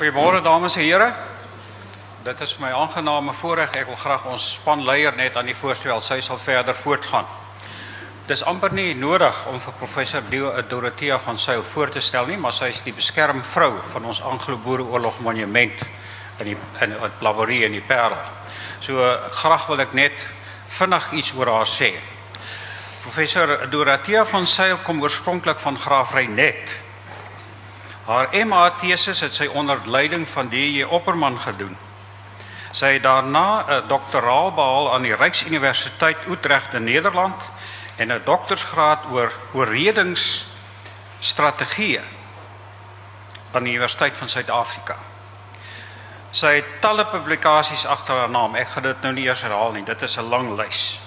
Goeiemôre dames en here. Dit is my aangename voorreg. Ek wil graag ons spanleier net aan die voorstel. Sy sal verder voortgaan. Dis amper nie nodig om vir professor Dorothea van Sail voor te stel nie, maar sy is die beskermvrou van ons Anglo-Boereoorlog monument in die in Plavorie in die Parel. So graag wil ek net vinnig iets oor haar sê. Professor Dorothea van Sail kom oorspronklik van Graafrenet. Haar MA teses het sy onder leiding van D.J. Opperman gedoen. Sy het daarna 'n doktoraal behaal aan die Rijksuniversiteit Utrecht in Nederland en 'n doktorsgraad oor oorredingsstrategieë aan die Universiteit van Suid-Afrika. Sy het talle publikasies agter haar naam. Ek gaan dit nou nie eers herhaal nie. Dit is 'n lang lys.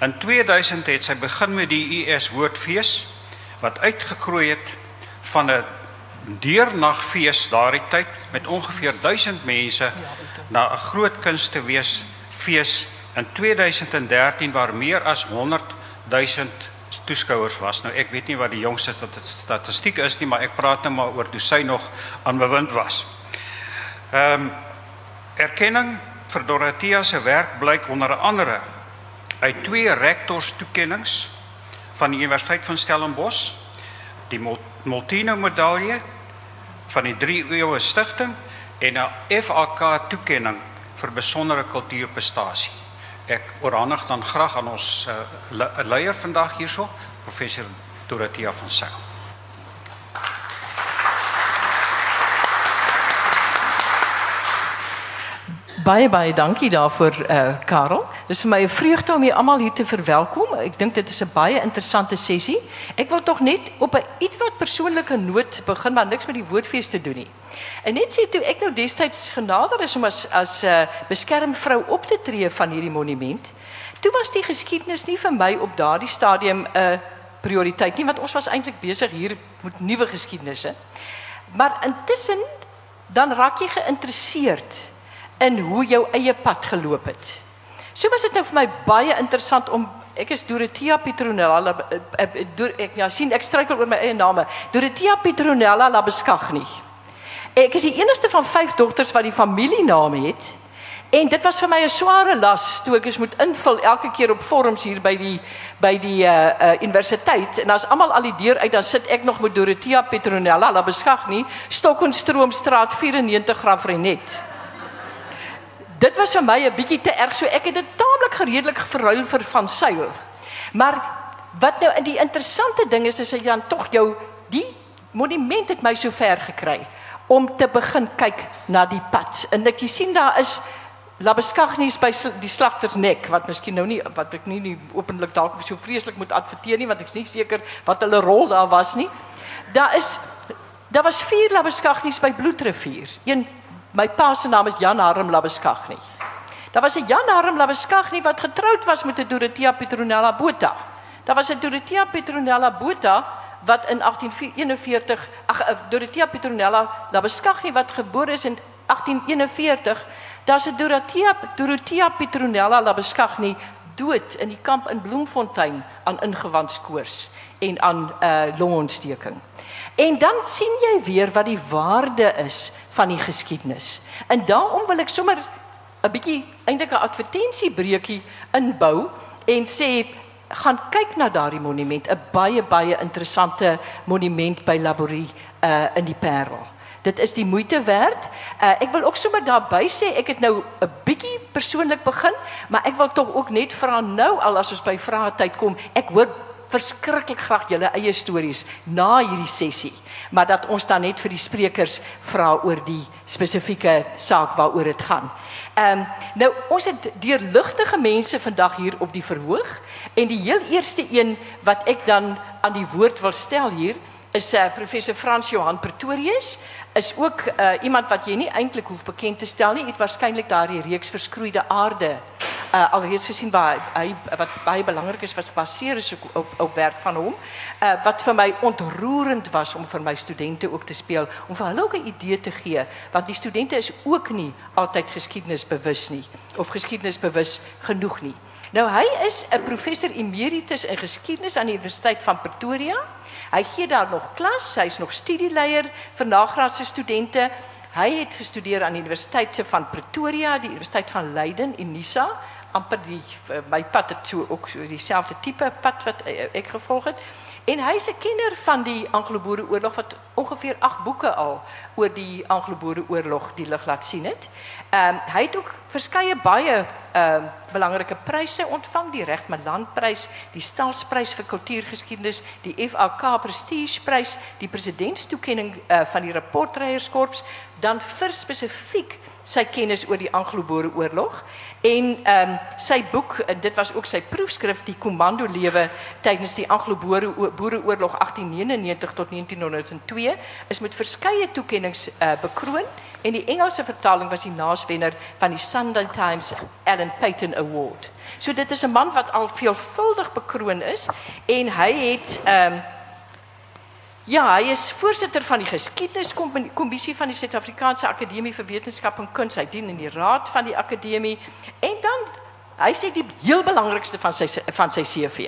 In 2000 het sy begin met die US Woordfees wat uitgegroei het van 'n deernagfees daardie tyd met ongeveer 1000 mense na 'n groot kunstewees fees in 2013 waar meer as 1000 toeskouers was. Nou ek weet nie wat die jongste statistiek is nie, maar ek praat nou maar oor toe sy nog aan bewind was. Ehm um, erkenning vir Dorothea se werk blyk onder andere uit twee rektors toekenninge van die Universiteit van Stellenbosch, die Molteno medalje van die 3 eeue stigting en 'n FAK toekenning vir besondere kultuurprestasie. Ek oorhandig dan graag aan ons uh, leier vandag hierso, professor Dorothea van Sail. Baie baie dankie daarvoor uh Karel. Dis vir my 'n vreugde om julle almal hier te verwelkom. Ek dink dit is 'n baie interessante sessie. Ek wil tog net op 'n ietwat persoonlike noot begin maar niks met die woordfees te doen nie. En net sê toe ek nou destyds genader is om 'n uh, beskermvrou op te tree van hierdie monument, toe was die geskiedenis nie vir my op daardie stadium uh, prioriteit nie want ons was eintlik besig hier met nuwe geskiedenisse. Maar intussen dan raak jy geïnteresseerd in hoe jou eie pad geloop het. So was dit nou vir my baie interessant om ek is Dorothea Petronella eh, eh, ek ja sien ek struikel oor my eie name. Dorothea Petronella Labeskagni. Ek is die enigste van 5 dogters wat die familienaam het. En dit was vir my 'n sware las toe ek moet invul elke keer op vorms hier by die by die uh, uh universiteit en as almal al die deur uit dan sit ek nog met Dorothea Petronella Labeskagni, Stokenstroomstraat 94 Graafrenet dit was vir my 'n bietjie te erg so ek het dit taamlik gereedelik verruil vir van seil. Maar wat nou in die interessante ding is is dat jy dan tog jou die monument het my so ver gekry om te begin kyk na die pad. En ek sien daar is Labeskagnies by die slagtersnek wat miskien nou nie wat ek nie, nie openlik dalk so vreeslik moet adverteer nie want ek is nie seker wat hulle rol daar was nie. Daar is daar was vier Labeskagnies by Bloedrivier. Een My pa se naam is Jan Harm Labeskagni. Daar was 'n Jan Harm Labeskagni wat getroud was met 'n Dorothea Petronella Botha. Daar was 'n Dorothea Petronella Botha wat in 1841 ag eh, Dorothea Petronella Labeskagni wat gebore is in 1841. Daar's 'n Dorothea Dorothea Petronella Labeskagni dood in die kamp in Bloemfontein aan ingewandskoors en aan 'n uh, eh, longontsteking. En dan sien jy weer wat die waarde is van die geskiedenis. En daarom wil ek sommer 'n bietjie eintlik 'n advertensiebreekie inbou en sê gaan kyk na daardie monument, 'n baie baie interessante monument by Laborie uh in die Parel. Dit is die moeite werd. Uh ek wil ook sommer daarby sê ek het nou 'n bietjie persoonlik begin, maar ek wil tog ook net vra nou al as ons by vrae tyd kom. Ek hoor verskriklik graag julle eie stories na hierdie sessie maar dat ons dan net vir die sprekers vra oor die spesifieke saak waaroor dit gaan. Ehm um, nou ons het deurligtige mense vandag hier op die verhoog en die heel eerste een wat ek dan aan die woord wil stel hier is uh, professor Frans Johan Pretorius is ook uh, iemand wat jy nie eintlik hoef bekend te stel nie. Hy het waarskynlik daardie reeks verskroeide aarde uh, alreeds gesien waar wat baie belangrik is wat gebaseer is op werk van hom. Uh, wat vir my ontroerend was om vir my studente ook te speel om vir hulle ook 'n idee te gee want die studente is ook nie altyd geskiedenisbewus nie of geskiedenisbewus genoeg nie. Nou hy is 'n professor emeritus in geskiedenis aan die Universiteit van Pretoria. Hy gee daar nog klas, hy's nog studieleier vir nagraadse studente. Hy het gestudeer aan die Universiteit van Pretoria, die Universiteit van Leiden in Nisa, amper die uh, my pad het so ook dieselfde tipe pad wat uh, ek gevolg het. En hy's 'n kenner van die Anglo-Boereoorlog wat ongeveer 8 boeke al oor die Anglo-Boereoorlog die lig laat sien het. Ehm um, hy het ook verskeie baie ehm um, belangrike pryse ontvang, die Regman Landprys, die Stalsprys vir kultuurgeskiedenis, die FAK Prestigeprys, die presidentstoekenning uh, van die Rapportreierskorps, dan vir spesifiek sy kennis oor die Anglo-Boereoorlog en ehm um, sy boek en dit was ook sy proefskrif die Komando lewe tydens die Anglo-Boereoorlog 1899 tot 1902 is met verskeie toekenninge uh, bekroon en die Engelse vertaling was die naaswenner van die Sunday Times Alan Paton Award. So dit is 'n man wat al veelvuldig bekroon is en hy het ehm um, Ja, hy is voorsitter van die geskiedeniskommissie van die Suid-Afrikaanse Akademie vir Wetenskap en Kuns. Hy dien in die raad van die akademie en dan hy sê die heel belangrikste van sy van sy CV.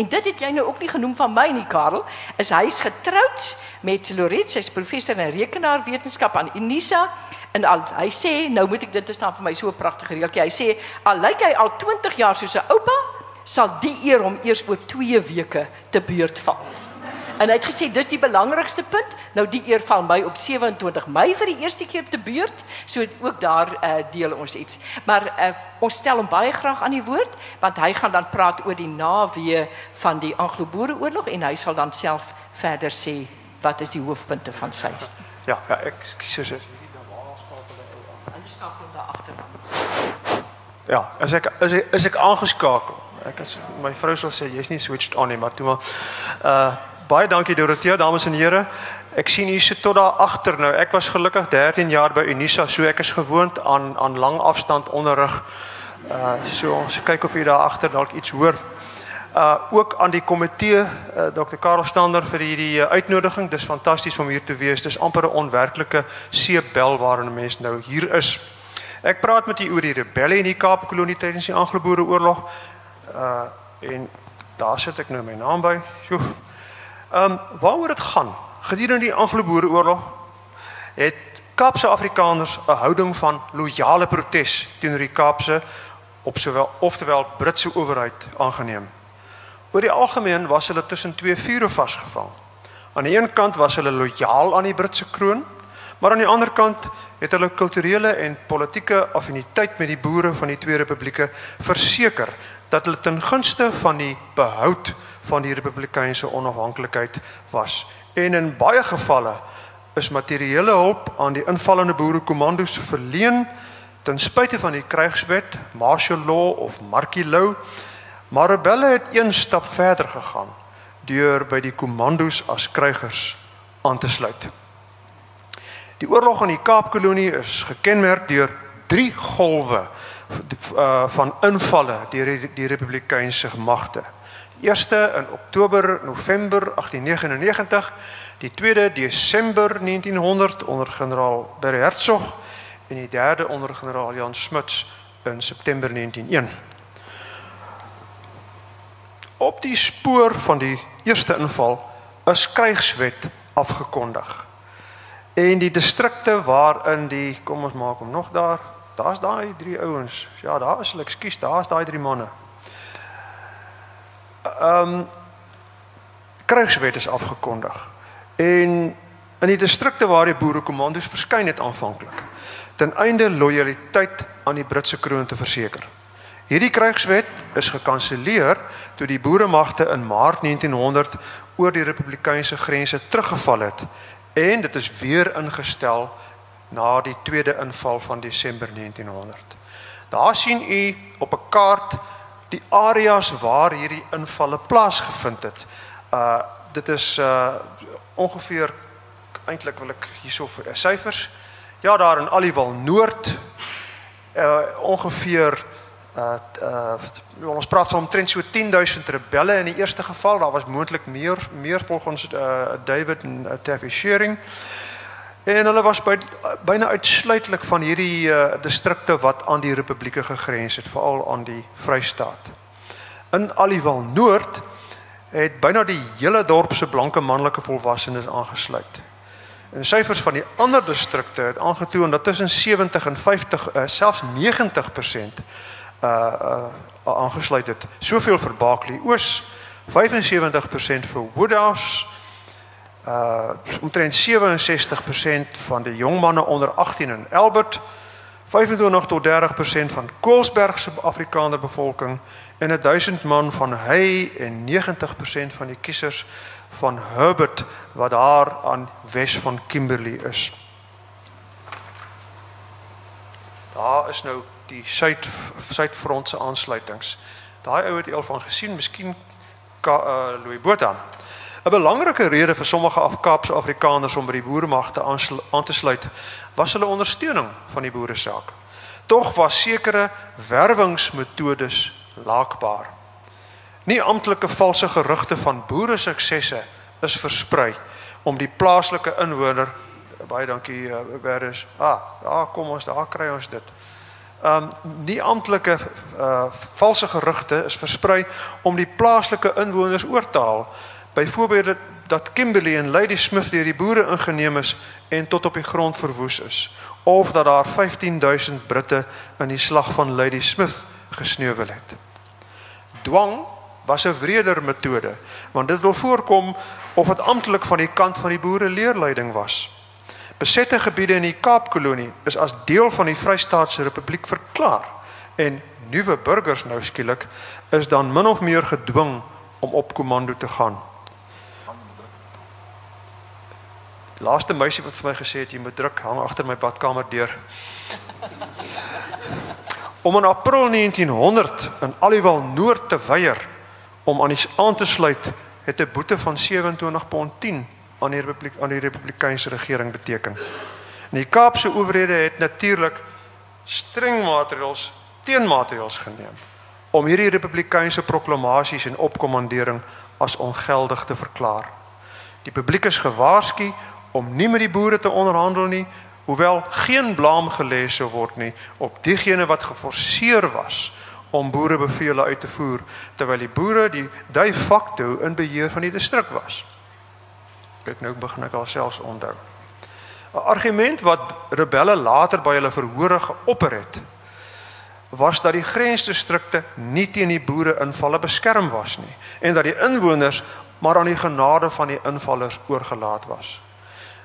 En dit het jy nou ook nie genoem van my nie, Karel, is hy's getroud met Loret, sy's professor in rekenaarwetenskap aan Unisa en al hy sê nou moet ek dit staan vir my so 'n pragtige reeltjie. Hy sê al lyk hy al 20 jaar soos 'n oupa, sal die eer hom eers oor 2 weke te beurt val. En hy het gesê dis die belangrikste punt. Nou die eer val my op 27 Mei vir die eerste keer te beurt. So ook daar uh, deel ons iets. Maar uh, ons stel hom baie graag aan die woord want hy gaan dan praat oor die naweë van die Anglo-Boereoorlog en hy sal dan self verder sê wat is die hoofpunte van sy. Ja, ja, ek kies so. Ja, as ek as ek is ek aangeskakel. Ek is my vrou sal sê jy's nie switched on nie, maar toe maar uh Baie dankie Dorothea, dames en here. Ek sien u sit tot daar agter nou. Ek was gelukkig 13 jaar by Unisa, so ek is gewoond aan aan lang afstand onderrig. Uh so ons kyk of u daar agter dalk iets hoor. Uh ook aan die komitee uh, Dr. Karel Stander vir hierdie uh, uitnodiging. Dis fantasties om hier te wees. Dis amper 'n onwerklike seebel waarin 'n mens nou hier is. Ek praat met u oor die rebelle in die Kaapkolonie tydens die Anglo-Boereoorlog. Uh en daar sit ek nou my naam by. Joe. Ehm um, waaroor dit gaan? Gedurende die Anglo-Boereoorlog het Kaapse Afrikaners 'n houding van loyale protes teenoor die Kaapse op sowel oftewel Britse owerheid aangeneem. Oor die algemeen was hulle tussen twee vure vasgevang. Aan die een kant was hulle lojaal aan die Britse kroon, maar aan die ander kant het hulle kulturele en politieke affiniteit met die boere van die twee republieke verseker dat hulle ten gunste van die behoud van die republikeinse onafhanklikheid was. En in baie gevalle is materiële hulp aan die invallende boerekommandos verleen ten spyte van die krygswet, martial law of martial law. Maar rebelle het een stap verder gegaan deur by die kommandos as krygers aan te sluit. Die oorlog in die Kaapkolonie is gekenmerk deur drie golwe uh, van invalle deur die, die republikeinse magte eerste in Oktober November 1899, die tweede Desember 1900 onder generaal Barry Hertzog en die derde onder generaal Jan Smuts in September 1901. Op die spoor van die eerste inval is krygswet afgekondig. En die distrikte waarin die kom ons maak hom nog daar, daar's daai drie ouens. Ja, daar is hulle, ekskuus, daar's daai drie manne ehm um, krygswet is afgekondig. En in die distrikte waar die boerekommandos verskyn het aanvanklik ten einde lojaliteit aan die Britse kroon te verseker. Hierdie krygswet is gekanselleer toe die boeremagte in Maart 1900 oor die republikeinse grense teruggeval het en dit is weer ingestel na die tweede inval van Desember 1900. Daar sien u op 'n kaart die areas waar hierdie invalle plaasgevind het. Uh dit is uh ongeveer eintlik wil ek hierso vir uh, syfers. Ja, daar in Aliwal Noord uh ongeveer uh uh ons praat van omtrent so 10000 rebelle in die eerste geval. Daar was moontlik meer meer volgens uh David en uh, Taffy Shearing. En hulle was by byna uitsluitlik van hierdie uh, distrikte wat aan die republieke gegrens het, veral aan die Vrystaat. In Aliwal Noord het byna die hele dorp se blanke manlike volwassenes aangesluit. En syfers van die ander distrikte het aangetoon dat tussen 70 en 50 uh, selfs 90% uh uh aangesluit het. Soveel vir Barkley Oos, 75% vir Woodhouse, uh omtrent 67% van die jong manne onder 18 in Albert, 25 tot 30% van Koelsberg se Afrikaner bevolking en 'n 1000 man van hy en 90% van die kiesers van Herbert wat daar aan Wes van Kimberley is. Daar is nou die suid suidfront se aansluitings. Daai ou het al van gesien, miskien uh, Louis Botha. 'n Belangrike rede vir sommige Afkaapse Afrikaners om by die boeremagte aan te sluit, was hulle ondersteuning van die boeresaak. Tog was sekere werwingsmetodes laakbaar. Nie amptelike valse gerugte van boere suksesse is versprei om die plaaslike inwoner baie dankie uh, Berus. Ah, daar kom ons, daar kry ons dit. Um die amptelike uh valse gerugte is versprei om die plaaslike inwoners oor te haal. Byvoorbeeld dat Kimberley en Lady Smith deur die boere ingeneem is en tot op die grond verwoes is of dat daar 15000 Britte in die slag van Lady Smith gesneuwel het. Dwang was 'n wreder metode, want dit wil voorkom of dit amptelik van die kant van die boere leerleiding was. Besette gebiede in die Kaapkolonie is as deel van die Vrystaatse Republiek verklaar en nuwe burgers nou skielik is dan min of meer gedwing om op komando te gaan. Die laaste meisie wat vir my gesê het jy moet druk hang agter my badkamer deur. Om in April 1900 in Aliwal Noord te weier om aan die aan te sluit het 'n boete van 27 pond 10 aan die republiek aan die republikeinse regering beteken. En die Kaapse owerhede het natuurlik streng maatreëls teenmaatreëls geneem om hierdie republikeinse proklamasies en opkommandering as ongeldig te verklaar. Die publiek is gewaarsku om nie met die boere te onderhandel nie, hoewel geen blame gelê sou word nie op diegene wat geforseer was om boerebevele uit te voer terwyl die boere die de facto in beheer van die distrik was. Kyk nou begin ek alselfs onthou. 'n Argument wat rebelle later by hulle verhore geopper het was dat die grensdistrikte nie teen die boere invalle beskerm was nie en dat die inwoners maar aan die genade van die invallers oorgelaat was.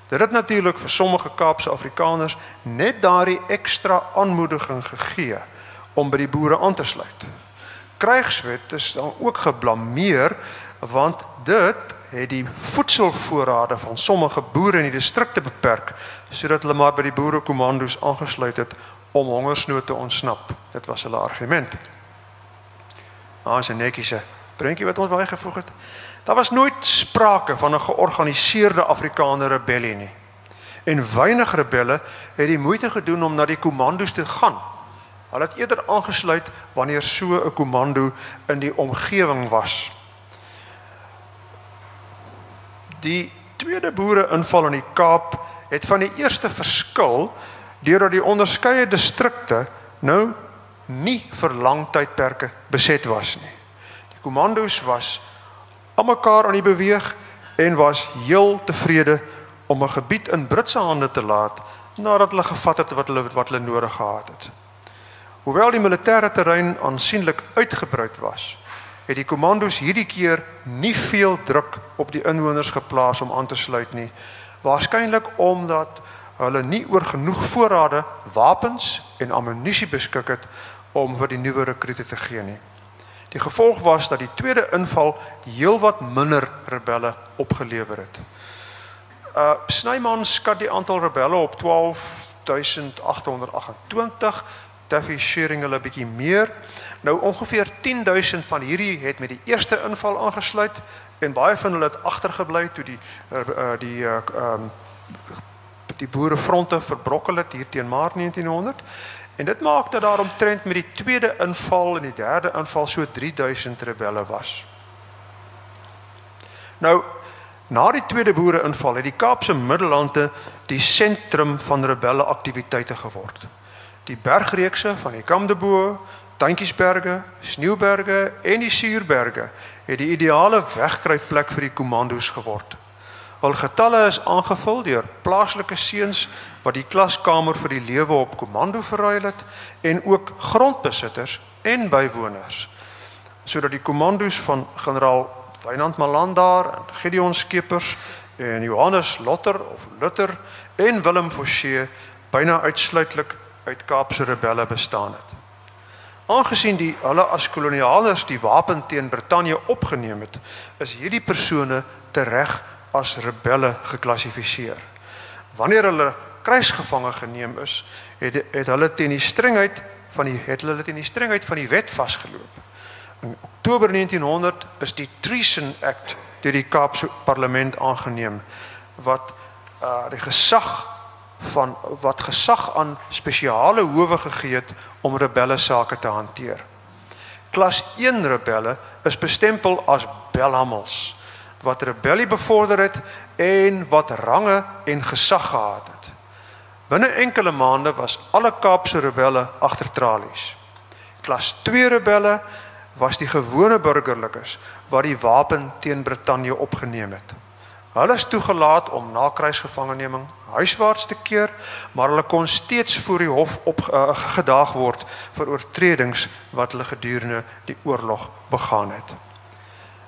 Dit het natuurlik vir sommige Kaapse Afrikaners net daardie ekstra aanmoediging gegee om by die boere aan te sluit. Krygswet is dan ook geblameer want dit het die voedselvoorrade van sommige boere in die distrikte beperk sodat hulle maar by die boerekommandos aangesluit het om hongersnood te ontsnap. Dit was hulle argument. Nou, 'n netjiese prentjie wat ons baie gevoeg het. Daar was nooit sprake van 'n georganiseerde Afrikaner rebellie nie. En weinig rebelle het die moeite gedoen om na die kommandos te gaan. Hulle het eerder aangesluit wanneer so 'n komando in die omgewing was. Die tweede boere inval in die Kaap het van die eerste verskil deurdat die onderskeie distrikte nou nie vir lang tydperke beset was nie. Die kommandos was almekaar aan die beweeg en was heel tevrede om 'n gebied in Britse hande te laat nadat hulle gevat het wat hulle wat hulle nodig gehad het. Hoewel die militêre terrein aansienlik uitgebrei was, het die kommandos hierdie keer nie veel druk op die inwoners geplaas om aan te sluit nie, waarskynlik omdat hulle nie oor genoeg voorrade wapens en ammunisie beskik het om vir die nuwe rekrute te gee nie. Die gevolg was dat die tweede inval heelwat minder rebelle opgelewer het. Uh Snyman skat die aantal rebelle op 12828 Duffy sharing hulle bietjie meer. Nou ongeveer 10000 van hierdie het met die eerste inval aangesluit en baie van hulle het agtergebly toe die uh, die uh um die boerefronte verbrokkel het hier teen Maart 1900 en dit maak dat daar omtrent met die tweede inval en die derde inval so 3000 rebelle was. Nou na die tweede boereinval het die Kaapse Middellande die sentrum van rebelle aktiwiteite geword die bergreekse van die Kamdebo, Tantjiesberge, Sneeuberge en die Suurberge het die ideale wegkruipplek vir die kommandos geword. Hul getalle is aangevul deur plaaslike seuns wat die klaskamer vir die lewe op komando verruil het en ook grondbesitters en bywoners sodat die kommandos van generaal Wynand Malandaar en Gideon Skeepers en Johannes Lotter of Lutter en Willem Forsie byna uitsluitlik uit Kaapse rebelle bestaan het. Aangesien die hulle as kolonialers die wapen teen Brittanje opgeneem het, is hierdie persone tereg as rebelle geklassifiseer. Wanneer hulle krygsgevange geneem is, het het hulle teen die strengheid van die het hulle teen die strengheid van die wet vasgeloop. In Oktober 1900 is die Treason Act deur die Kaapse Parlement aangeneem wat uh die gesag van wat gesag aan spesiale howe gegee het om rebelle sake te hanteer. Klas 1 rebelle is bestempel as belhamels wat rebellie bevorder het en wat range en gesag gehad het. Binne enkele maande was alle Kaapse rebelle agter tralies. Klas 2 rebelle was die gewone burgerlikes wat die wapen teen Brittanje opgeneem het. Hulle is toegelaat om na kruisgevangeneming huiswaarts te keer, maar hulle kon steeds voor die hof op uh, gedaag word vir oortredings wat hulle gedurende die oorlog begaan het.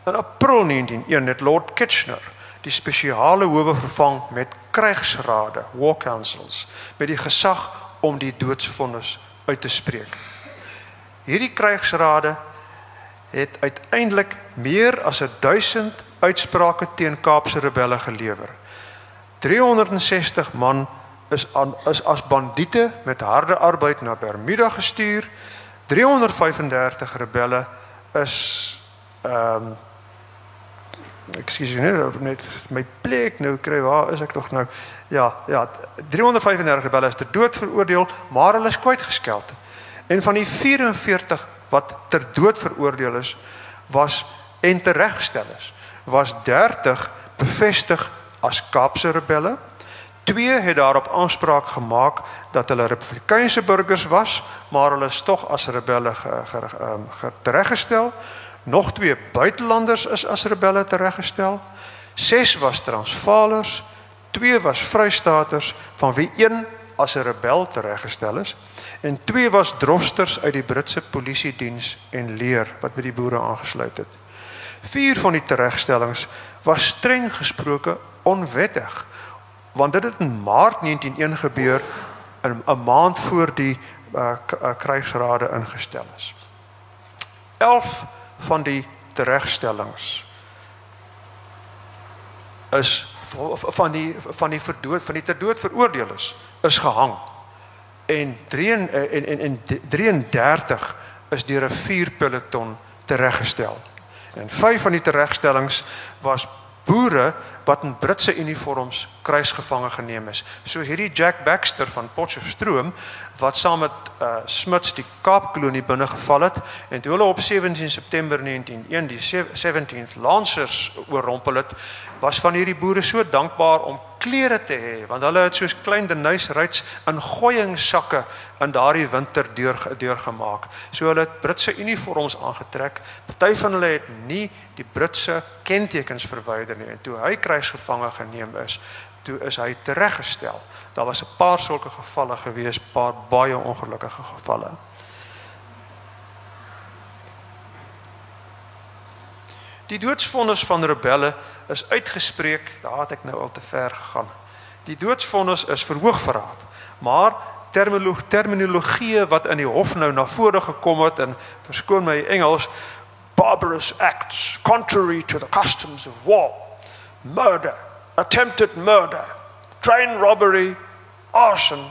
In April 1901 het Lord Kitchener die spesiale howe vervang met krygsrade, war councils, met die gesag om die doodsvonnis uit te spreek. Hierdie krygsrade het uiteindelik meer as 1000 uitsprake teen Kaapse rebelle gelewer. 360 man is aan is as bandiete met harde arbeid na Bermuda gestuur. 335 rebelle is ehm um, Ekskuus net net my plek nou kry waar is ek tog nou ja ja 335 rebelle is ter dood veroordeel maar hulle is kwytgeskeld en van die 44 wat ter dood veroordeel is was en tereggestel is was 30 bevestig as Kaapse rebelle. Twee het daarop aanspraak gemaak dat hulle republikeinse burgers was, maar hulle is tog as rebelle ehm, tereggestel. Nog twee buitelanders is as rebelle tereggestel. Ses was Transvaalers, twee was Vrystaaters van wie een as 'n rebel tereggestel is en twee was drosters uit die Britse polisie diens en leer wat by die boere aangesluit het. Vier van die teregstellings was streng gesproke onwettig want dit het in Maart 1901 gebeur 'n maand voor die uh, krygsrade ingestel is. 11 van die teregstellings is van die van die verdood van die ter dood veroordeel is is gehang en 3 en en en 33 is deur 'n vuurpeloton tereggestel. En vyf van die teregstellings was boere wat in Britse uniforms kruisgevange geneem is. So hierdie Jack Baxter van Potchefstroom wat saam met uh, Smuts die Kaapkolonie binne geval het en toe hulle op 17 September 1901 die 17th Lancers oorrompel het, was van hierdie boere so dankbaar om klere te hê want hulle het soos klein denuisryds in gooiingsakke in daardie winter deur deurgemaak. So hulle het Britse uniforms aangetrek. Party van hulle het nie die Britse kentekens verwyder nie en toe hy krygsgevange geneem is, toe is hy tereggestel. Daar was 'n paar sulke gevalle gewees, paar baie ongelukkige gevalle. Die doodsvonnis van rebelle is uitgespreek, daar het ek nou al te ver gegaan. Die doodsvonnis is verhoogverraad, maar terminologie terminologie wat in die hof nou na vore gekom het en verskoon my Engels barbarous acts contrary to the customs of war murder attempted murder train robbery arson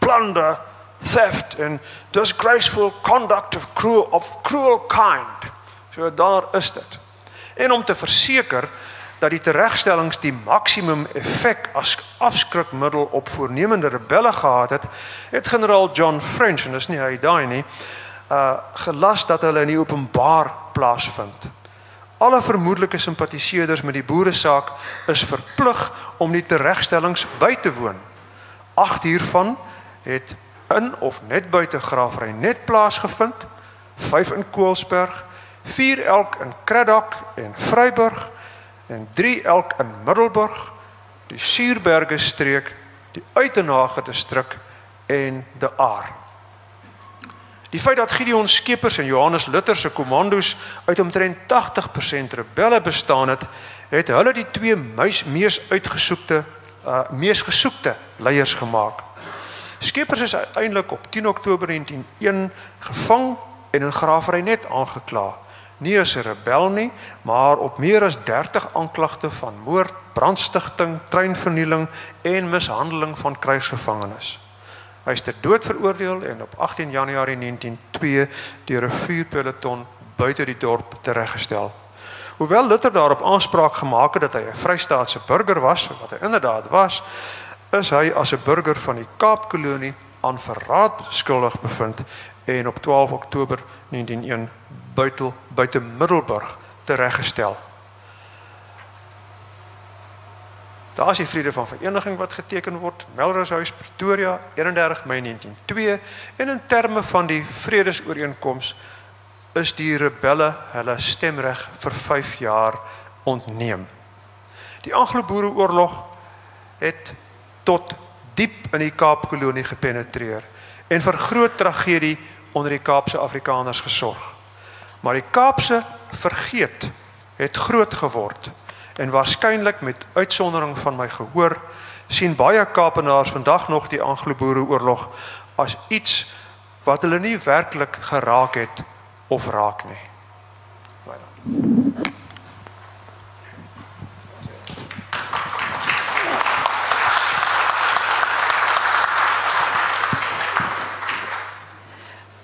plunder theft and disgraceful conduct of cruel of cruel kind. So daar is dit. En om te verseker dat die teregstellings die maksimum effek as afskrikmiddel op voornemende rebelle gehad het, het generaal John French en dis nie hy daai nie, uh gelas dat hulle in openbaar plaasvind. Alle vermoedelike simpatiseerders met die boere saak is verplig om die teregstellings by te woon. Agt hiervan het in of net buite Graafry net plaasgevind, 5 in Koelsberg, vier elk in Kraddock en Vryburg en drie elk in Middelburg, die Suurberge streek, die Uitenhage distrik en De Aar. Die feit dat Gideon Skeepers en Johannes Luther se kommandos uit omtrent 80% rebelle bestaan het, het hulle die twee mees, mees uitgesoekte uh mees gesoekte leiers gemaak. Skeepers is uiteindelik op 10 Oktober 1901 gevang en in Graafry net aangekla. Nie as 'n rebel nie, maar op meer as 30 aanklagte van moord, brandstigting, treinvernieling en mishandeling van krygsgevangenes. Hy is ter dood veroordeel en op 18 Januarie 1902 deur 'n vuurpeloton buite die dorp tereggestel. Hoewel Luther daarop aanspraak gemaak het dat hy 'n Vrystaatse burger was, wat hy inderdaad was, is hy as 'n burger van die Kaapkolonie aan verraad skuldig bevind en op 12 Oktober 1901 buite buite Middelburg tereggestel. Daar is die vrede van vereniging wat geteken word, Melrose House Pretoria 31 Mei 1902 en in terme van die vredesooreenkoms is die rebelle hulle stemreg vir 5 jaar ontneem. Die Anglo-Boereoorlog het tot diep in die Kaapkolonie gepenetreer en vir groot tragedie onder die Kaapse Afrikaners gesorg. Maar die Kaapse vergeet het groot geword en waarskynlik met uitsondering van my gehoor sien baie Kaapenaars vandag nog die Anglo-Boereoorlog as iets wat hulle nie werklik geraak het of raak nie. Baie dankie.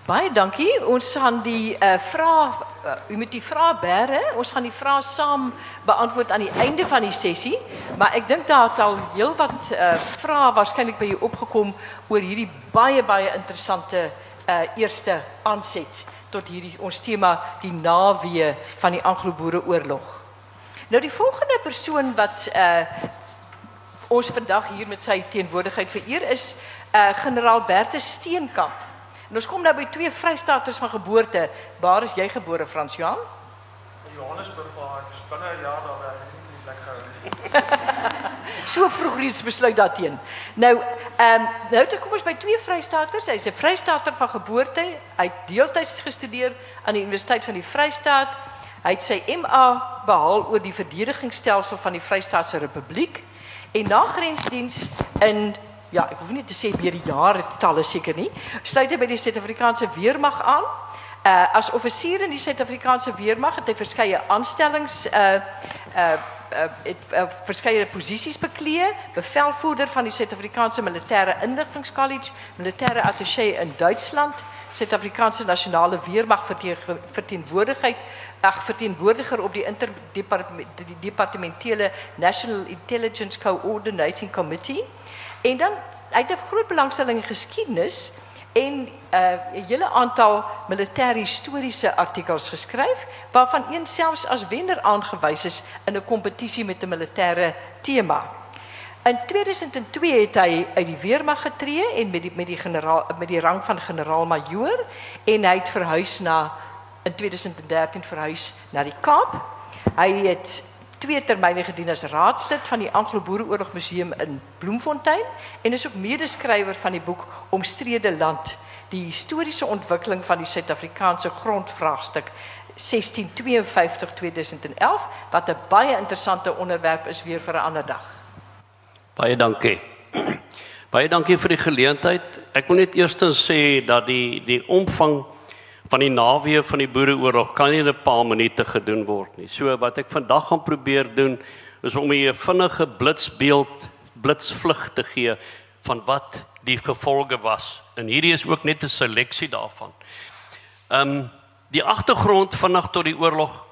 Baie dankie. Ons gaan die uh, vrae uh, u moet die vrae bære. Ons gaan die vrae saam beantwoord aan die einde van die sessie. Maar ek dink daar het al heelwat uh, vrae waarskynlik by u opgekom oor hierdie baie baie interessante uh, eerste aanset tot hierdie ons tema die nawee van die Anglo-Boereoorlog. Nou die volgende persoon wat uh, ons vandag hier met sy teenwoordigheid vereer is uh, generaal Bertus Steenkamp. En ons kom nou by twee Vrystaaters van geboorte. Waar is jy gebore, Frans Johan? In Johannesburg, maar ek is binne 'n jaar daar werk ek nie plek gehou nie. so vroeg reeds besluit daarteen. Nou, ehm um, nou toe kom ons by twee Vrystaaters. Hy's 'n Vrystaater van geboorte. Hy het deeltyds gestudeer aan die Universiteit van die Vrystaat. Hy het sy MA behaal oor die verdedigingsstelsel van die Vrystaatse Republiek en na grensdiens in ja, ek hoef nie te sê meer die jare talle seker nie. Sluit hy by die Suid-Afrikaanse Weermag aan. Uh as offisier in die Suid-Afrikaanse Weermag het hy verskeie aanstellings uh uh uh het uh, verskeie posisies beklee, bevelvoerder van die Suid-Afrikaanse Militêre Inligtingskollege, militêre attaché in Duitsland, Suid-Afrikaanse Nasionale Weermag verteenwoordigheid, ag verteenwoordiger op die interdepartementele National Intelligence Coordinating Committee. En dan hy het 'n groot belangstelling in geskiedenis en 'n uh, hele aantal militêre historiese artikels geskryf waarvan een selfs as wenner aangewys is in 'n kompetisie met 'n militêre tema. In 2002 het hy uit die weermag getree en met die met die generaal met die rang van generaal-majoor en hy het verhuis na in 2013 verhuis na die Kaap. Hy het twee termyne gedien as raadslid van die Anglo-Boereoorlog Museum in Bloemfontein en is ook medeskrywer van die boek Omstrede land: Die historiese ontwikkeling van die Suid-Afrikaanse grondvraagstuk 1652-2011 wat 'n baie interessante onderwerp is weer vir 'n ander dag. Baie dankie. Baie dankie vir die geleentheid. Ek wil net eers sê dat die die omvang van die naweë van die boereoorlog kan nie in 'n paar minute gedoen word nie. So wat ek vandag gaan probeer doen is om 'n vinnige blitsbeeld, blitsvlug te gee van wat die gevolge was. En hierdie is ook net 'n seleksie daarvan. Ehm um, die agtergrond vinnig tot die oorlog.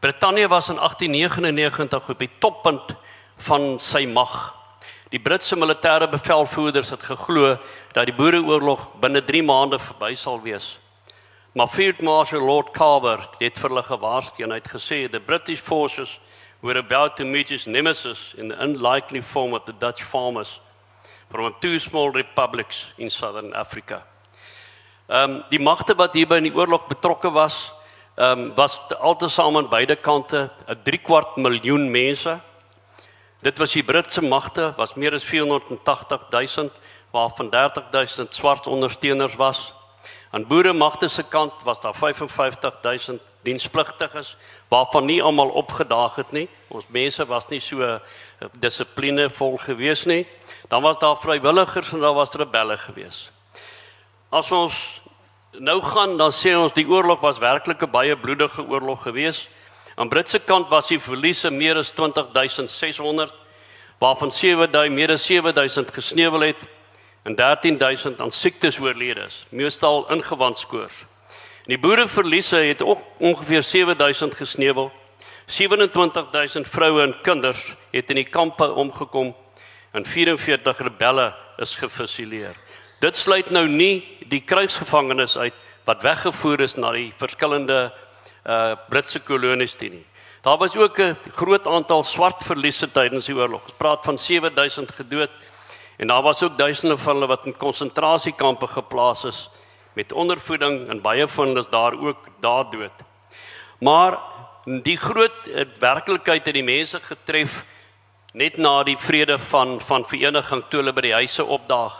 Brittanje was in 1899 op die toppunt van sy mag. Die Britse militêre bevelvoerders het geglo dat die boereoorlog binne 3 maande verby sal wees. Maar Field Marshal Lord Carver het vir hulle gewaarsku en hy het gesê the British forces were about to meet its nemesis in the unlikely form of the Dutch farmers from two small republics in southern Africa. Ehm um, die magte wat hierby in die oorlog betrokke was, ehm um, was altesaam aan beide kante 'n 3 kwart miljoen mense. Dit was die Britse magte was meer as 480 000 waarvan 30 000 swart ondersteuners was. Aan boere magte se kant was daar 55 000 dienspligtiges waarvan nie almal opgedaag het nie. Ons mense was nie so eh, dissiplinevol gewees nie. Dan was daar vrywilligers en daar was rebelle gewees. As ons nou gaan dan sê ons die oorlog was werklik 'n baie bloedige oorlog gewees. Aan Britse kant was die verliese meer as 20600 waarvan 7000 meer as 7000 gesneuwel het en 13000 aan siektes oorlede is, meestal ingewandskoors. En die boereverliese het ook ongeveer 7000 gesneuwel. 27000 vroue en kinders het in die kampe omgekom en 44 rebelle is gefusileer. Dit sluit nou nie die krygsgevangenes uit wat weggevoer is na die verskillende uh Britse kolonies nie. Daar was ook 'n groot aantal swart verliese tydens die oorlog. Ons praat van 7000 gedood en daar was ook duisende van hulle wat in konsentrasiekampe geplaas is met ondervoeding en baie van hulle is daar ook daar dood. Maar die groot uh, werklikheid het die mense getref net na die vrede van van vereniging toe hulle by die huise opdaag.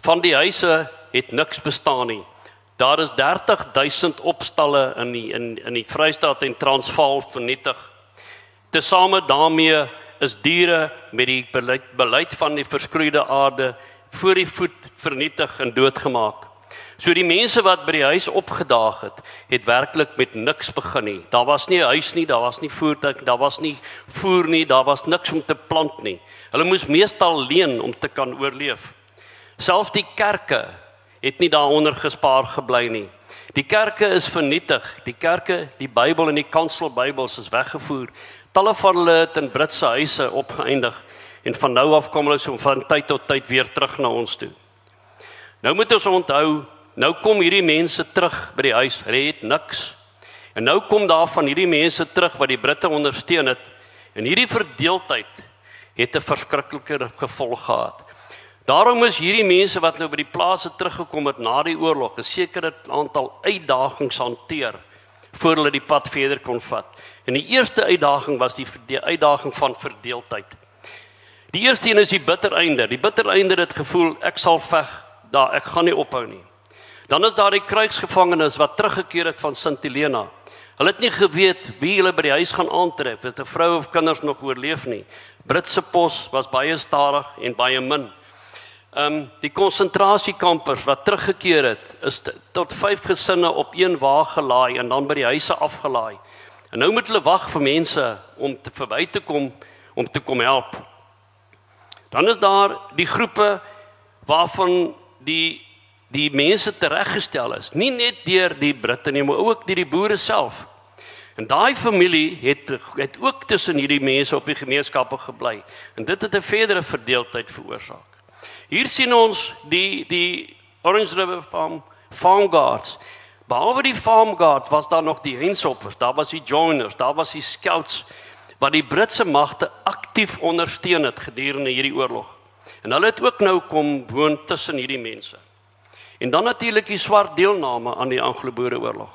Van die huise het niks bestaan nie. Daar is 30000 opstalle in die in in die Vrystaat en Transvaal vernietig. Tesame daarmee is diere met die beleid, beleid van die verskroeide aarde voor die voet vernietig en doodgemaak. So die mense wat by die huis opgedaag het, het werklik met niks begin nie. Daar was nie 'n huis nie, daar was nie voertuig, daar was nie voer nie, daar was niks om te plant nie. Hulle moes meestal leen om te kan oorleef. Selfs die kerke het nie daaronder gespaar gebly nie. Die kerke is vernietig. Die kerke, die Bybel en die kanselbybels is weggevoer. Talle van hulle het in Britse huise opgeëindig en van nou af kom hulle so van tyd tot tyd weer terug na ons toe. Nou moet ons onthou, nou kom hierdie mense terug by die huis, red niks. En nou kom daar van hierdie mense terug wat die Britte ondersteun het. En hierdie verdeeldheid het 'n verskriklike gevolg gehad. Daarom is hierdie mense wat nou by die plase teruggekom het na die oorlog 'n sekere aantal uitdagings hanteer voor hulle die pad verder kon vat. En die eerste uitdaging was die, die uitdaging van verdeeldheid. Die eerste een is die bitter einde. Die bitter einde het gevoel ek sal veg, daar ek gaan nie ophou nie. Dan is daar die kruisgevangenes wat teruggekeer het van Sint Helena. Hulle het nie geweet wie hulle by die huis gaan aantref, het 'n vrou of kinders nog oorleef nie. Britse pos was baie stadig en baie min. Ehm um, die konsentrasiekampers wat teruggekeer het, is tot 5 gesinne op een wa gelaai en dan by die huise afgelaai. En nou moet hulle wag vir mense om te verby te kom om te kom help. Dan is daar die groepe waarvan die die mense tereggestel is, nie net deur die Britte nie, maar ook deur die boere self. En daai familie het het ook tussen hierdie mense op die gemeenskappe gebly en dit het 'n verdere verdeeldheid veroorsaak. Hier sien ons die die Orange River Farm Farm Guards. Behalwe die Farm Guard was daar nog die Hensoppers, daar was die Joiners, daar was die Scouts wat die Britse magte aktief ondersteun het gedurende hierdie oorlog. En hulle het ook nou kom woon tussen hierdie mense. En dan natuurlik die swart deelname aan die Anglo-Boereoorlog.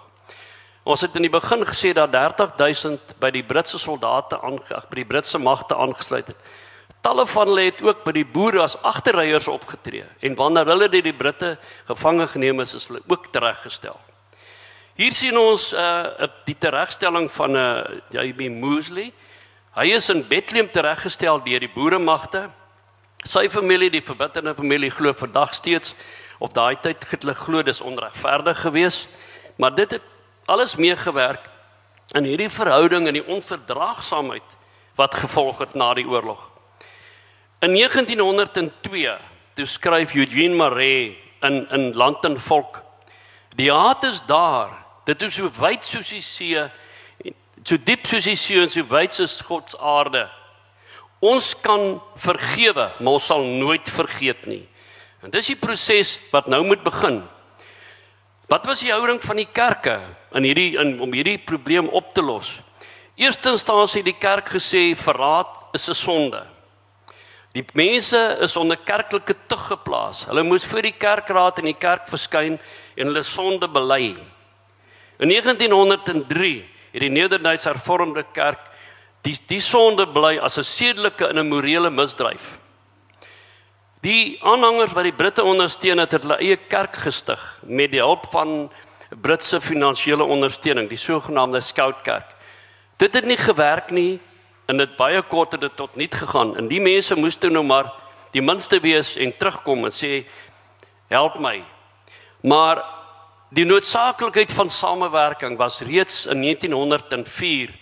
Ons het in die begin gesê dat 30000 by die Britse soldate aangeag by die Britse magte aangesluit het. Talle van hulle het ook by die boere as agterryers opgetree en wanneer hulle deur die Britte gevange geneem is, is hulle ook tereggestel. Hier sien ons uh die teregstelling van 'n uh, JB Mosley. Hy is in Bethlehem tereggestel deur die boeremagte. Sy familie, die verbitterde familie glo vandag steeds op daai tyd het hulle glo dis onregverdig geweest, maar dit het alles meegewerk in hierdie verhouding en die onverdraagsaamheid wat gevolg het na die oorlog. In 1902 toe skryf Eugene Marais in in Land en Volk Die haat is daar. Dit is so wyd soos die see, so diep soos die see en so wyd soos God se aarde. Ons kan vergewe, maar ons sal nooit vergeet nie. En dis die proses wat nou moet begin. Wat was die houding van die kerke in hierdie in om hierdie probleem op te los? Eerstens staan sy die kerk gesê verraad is 'n sonde. Die mense is onder kerklike tug geplaas. Hulle moes voor die kerkraad en die kerk verskyn en hulle sonde bely. In 1903 het die Nederduitse Hervormde Kerk Die die sonde bly as 'n sedelike en 'n morele misdryf. Die aanhangers wat die Britte ondersteun het, het hulle eie kerk gestig met die hulp van Britse finansiële ondersteuning, die sogenaamde Scoutkerk. Dit het nie gewerk nie en dit baie kort het dit tot niet gegaan. En die mense moes toe nou maar die minste wees en terugkom en sê help my. Maar die noodsaaklikheid van samewerking was reeds in 1904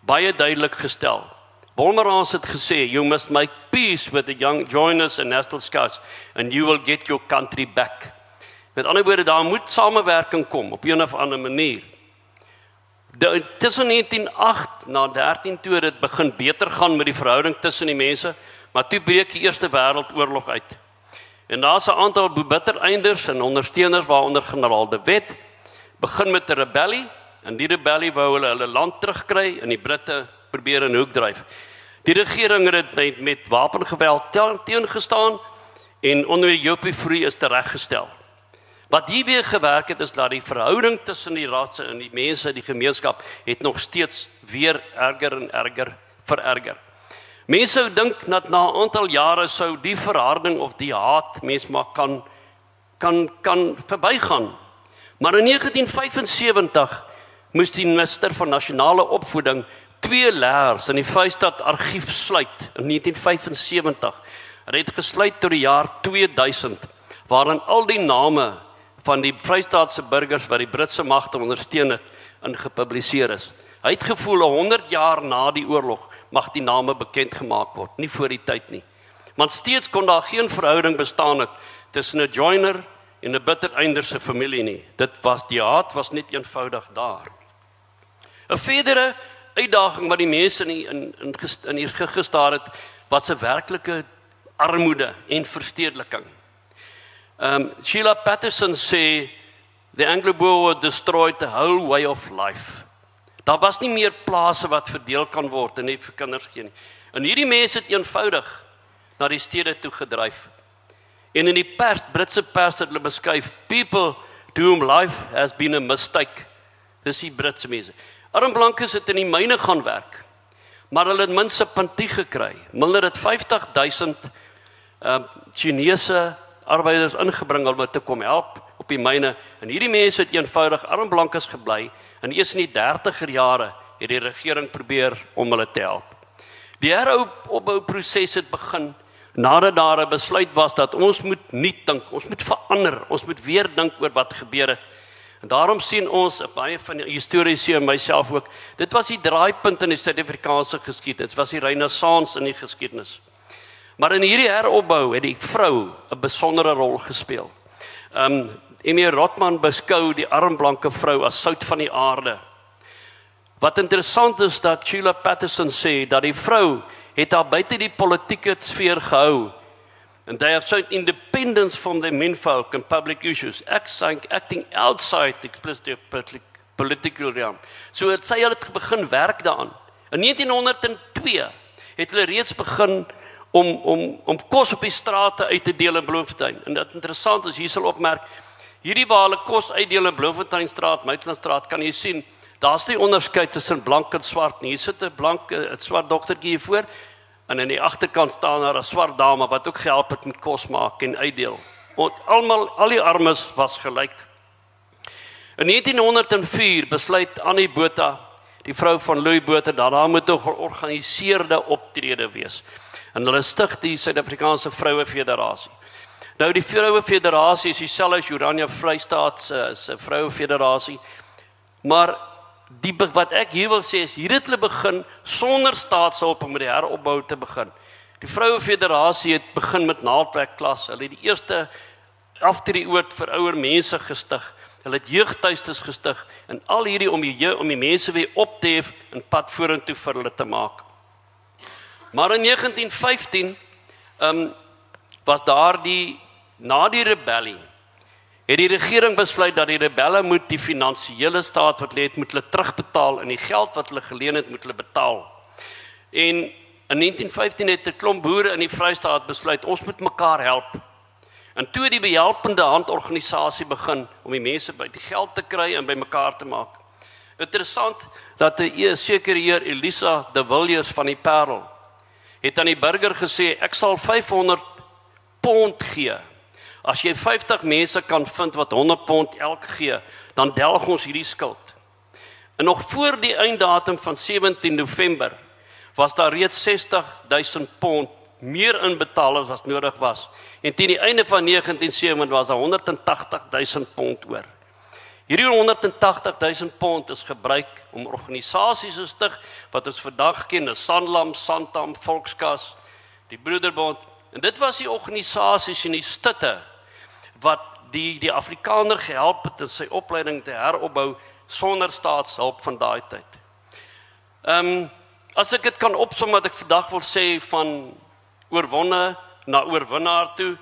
baie duidelik gestel. Wolmerans het gesê you must make peace with the young joiners and national scouts and you will get your country back. Met ander woorde daar moet samewerking kom op 'n of ander manier. Tussen 1908 na 13 toe dit begin beter gaan met die verhouding tussen die mense, maar toe breek die Eerste Wêreldoorlog uit. En daar's 'n aantal bittereinders en ondersteuners waaronder generaal De Wet begin met 'n rebellie en die rebellie wou hulle hulle land terugkry en die Britte probeer in hoek dryf. Die regering het dit met, met wapengeweld teengestaan en onder Jopie Free is tereggestel. Wat hier weer gewerk het is dat die verhouding tussen die rasse en die mense, die gemeenskap het nog steeds weer erger en erger vererger. Mense sou dink dat na 'n aantal jare sou die verharding of die haat mens maar kan kan kan verbygaan. Maar in 1975 moes die minister van nasionale opvoeding twee leers in die Vrystaat argief sluit in 1975. Hulle het gesluit tot die jaar 2000 waarin al die name van die Vrystaatse burgers wat die Britse magte ondersteun het in gepubliseer is. Hy het gevoel 100 jaar na die oorlog mag die name bekend gemaak word, nie voor die tyd nie. Want steeds kon daar geen verhouding bestaan het tussen 'n joiner en 'n bittereinder se familie nie. Dit was die haat was net eenvoudig daar. 'n Verdere uitdaging wat die mense in in in, in hier gestaar het, was 'n werklike armoede en verstedeliking. Um Sheila Patterson sê the Anglo-Boer destroyed the whole way of life. Daar was nie meer plase wat verdeel kan word en net vir kinders gee nie. En hierdie mense het eenvoudig na die stede toe gedryf. En in die pers, Britse pers het hulle beskryf people to whom life has been a mistake. Dis die Britse mense. Arm blankes het in die myne gaan werk. Maar hulle het minste puntie gekry. Hulle het 50000 uh Chinese arbeiders ingebring om te kom help op die myne en hierdie mense het eenvoudig armblankes gebly en eers in die 30er jare het die regering probeer om hulle te help. Die heropbouproses het begin nadat daar 'n besluit was dat ons moet nuut dink, ons moet verander, ons moet weer dink oor wat gebeur het. En daarom sien ons baie van die historiese en myself ook, dit was die draaipunt in die Suid-Afrikaanse geskiedenis, was die renessans in die geskiedenis. Maar in hierdie heropbou het die vrou 'n besondere rol gespeel. Um Emir Rotman beskou die armblanke vrou as sout van die aarde. Wat interessant is dat Sheila Patterson sê dat die vrou het haar buite die politieke sfeer gehou and they have shown independence from the menfolk and public issues acting, outside the explicit political realm. So het sy al het begin werk daaraan. In 1902 het hulle reeds begin om om om kos op die strate uit te deel in Bloemfontein. En dit interessant is hier sal opmerk hierdie waar hulle kos uitdeel in Bloemfonteinstraat, Maitlandstraat, kan jy sien daar's nie onderskeid tussen blank en swart nie. Hier sit 'n blank 'n swart dogtertjie hier voor en aan die agterkant staan daar 'n swart dame wat ook gehelp het met kos maak en uitdeel. Want almal al die armes was gelyk. In 1904 besluit Annie Botha, die vrou van Louis Botha, dat daar moet 'n georganiseerde optrede wees en hulle stig die Suid-Afrikaanse Vroue Federasie. Nou die Vroue Federasie is dieselfde as Urania Vrystaat se se Vroue Federasie. Maar die wat ek hier wil sê is hier het hulle begin sonder staatshulp om met die heropbou te begin. Die Vroue Federasie het begin met naaldwerk klas. Hulle het die eerste aftree-oord vir ouer mense gestig. Hulle het jeugtuistes gestig en al hierdie om die om die mense weer op te hef en pad vorentoe vir hulle te maak. Maar in 1915 ehm um, was daar die na die rebellie het die regering besluit dat die rebelle moet die finansiële staat wat lê het moet hulle terugbetaal en die geld wat hulle geleen het moet hulle betaal. En in 1915 het 'n klomp boere in die Vrystaat besluit ons moet mekaar help. En toe die behelpende handorganisasie begin om die mense by die geld te kry en bymekaar te maak. Interessant, dat 'n e- sekere heer Elisa de Villiers van die Parel het aan die burger gesê ek sal 500 pond gee. As jy 50 mense kan vind wat 100 pond elk gee, dan delg ons hierdie skuld. En nog voor die einddatum van 17 November was daar reeds 60 000 pond meer inbetaal as wat nodig was. En teen die einde van 1970 was daar 180 000 pond oor. Hierdie 180 000 pond is gebruik om organisasies te stig wat ons vandag ken, as Sanlam, Santam, Volkskas, die Broederbond. En dit was die organisasies en die stutte wat die die Afrikaner gehelp het in sy opleiding te heropbou sonder staatshulp van daai tyd. Ehm um, as ek dit kan opsom wat ek vandag wil sê van oorwonne na oorwinnaar toe.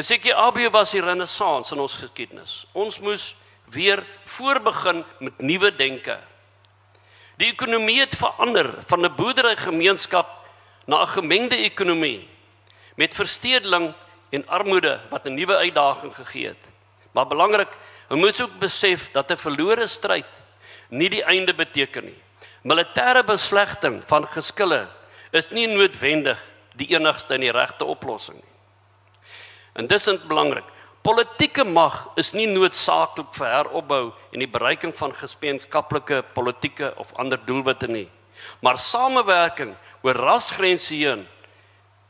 Is ek die AB was die renessans in ons geskiedenis. Ons moes weer voorbegin met nuwe denke. Die ekonomie het verander van 'n boerderygemeenskap na 'n gemengde ekonomie met verstedeling en armoede wat 'n nuwe uitdaging gegee het. Maar belangrik, ons moet ook besef dat 'n verlore stryd nie die einde beteken nie. Militêre beslegting van geskille is nie noodwendig die enigste en die regte oplossing nie. En dis is belangrik. Politieke mag is nie noodsaaklik vir heropbou en die bereiking van gemeenskaplike politieke of ander doelwitte nie. Maar samewerking oor rasgrense heen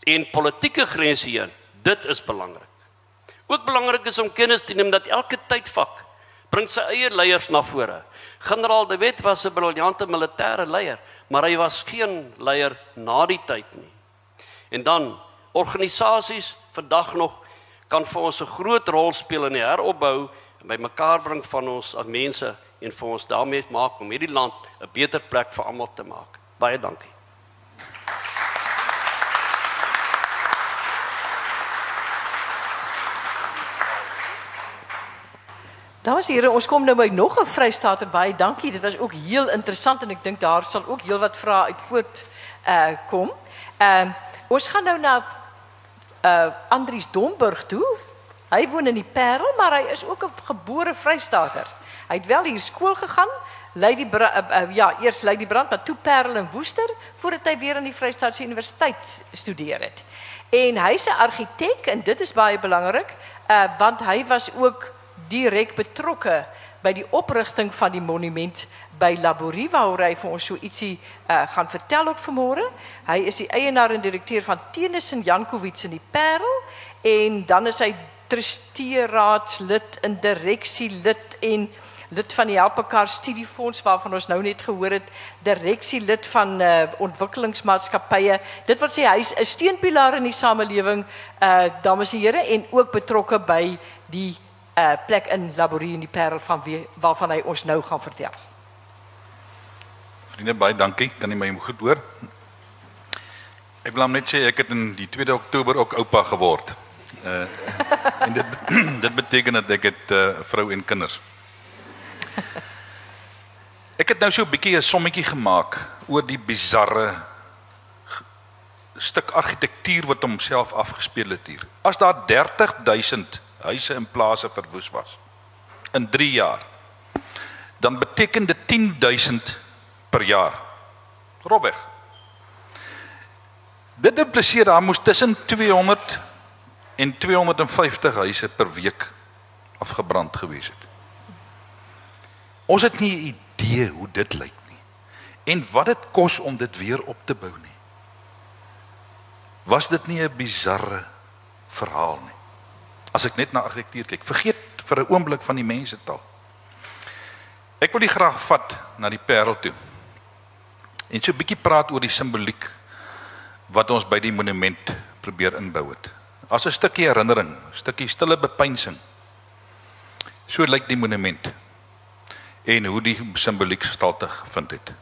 en politieke grense heen Dit is belangrik. Ook belangrik is om kennis te neem dat elke tydvak bring sy eie leiers na vore. Generaal De Wet was 'n briljante militêre leier, maar hy was geen leier na die tyd nie. En dan organisasies vandag nog kan vir ons 'n groot rol speel in die heropbou en by mekaar bring van ons as mense en vir ons daarmee maak om hierdie land 'n beter plek vir almal te maak. Baie dankie. Dames en here, ons kom nou by nog 'n Vrystaater baie dankie. Dit was ook heel interessant en ek dink daar sal ook heelwat vrae uit voort uh kom. Ehm uh, ons gaan nou na uh Andries Domburg toe. Hy woon in die Parel, maar hy is ook 'n gebore Vrystaater. Hy het wel hier skool gegaan, lei die uh, uh, ja, eers lei die brand, maar toe Parel en Woester voordat hy weer aan die Vrystaatse Universiteit studeer het. En hy's 'n argitek en dit is baie belangrik, uh want hy was ook direk betrokke by die oprigting van die monument by Laborie waar hy vir ons so ietsie uh, gaan vertel ook vanmôre. Hy is die eienaar en direkteur van Tenis en Jankowitz in die Parel en dan is hy trusteeraadslid en direksielid en lid van die Helpekar Studiefonds waarvan ons nou net gehoor het, direksielid van uh, ontwikkelingsmaatskappye. Dit wil sê hy's 'n steunpilaar in die samelewing, uh dames en here en ook betrokke by die uh, plek in Laborie in die Parel van wie waarvan hy ons nou gaan vertel. Vriende baie dankie, kan jy my goed hoor? Ek wil net sê ek het in die 2de Oktober ook oupa geword. Uh en dit dit beteken dat ek het uh, vrou en kinders. Ek het nou so 'n bietjie 'n sommetjie gemaak oor die bizarre stuk argitektuur wat homself afgespeel het hier. As daar 30000 huise en plase verwoes was. In 3 jaar. Dan beteken dit 10000 per jaar. Robweg. Dit impliseer daar moes tussen 200 en 250 huise per week afgebrand gewees het. Ons het nie 'n idee hoe dit lyk nie en wat dit kos om dit weer op te bou nie. Was dit nie 'n bizarre verhaal nie as ek net na argitektuur kyk. Vergeet vir 'n oomblik van die mense taal. Ek wil die graag vat na die Parel toe. En so 'n bietjie praat oor die simboliek wat ons by die monument probeer inbou het. As 'n stukkie herinnering, stukkie stille bepeinsing. So lyk die monument en hoe die simboliek gestalte gevind het.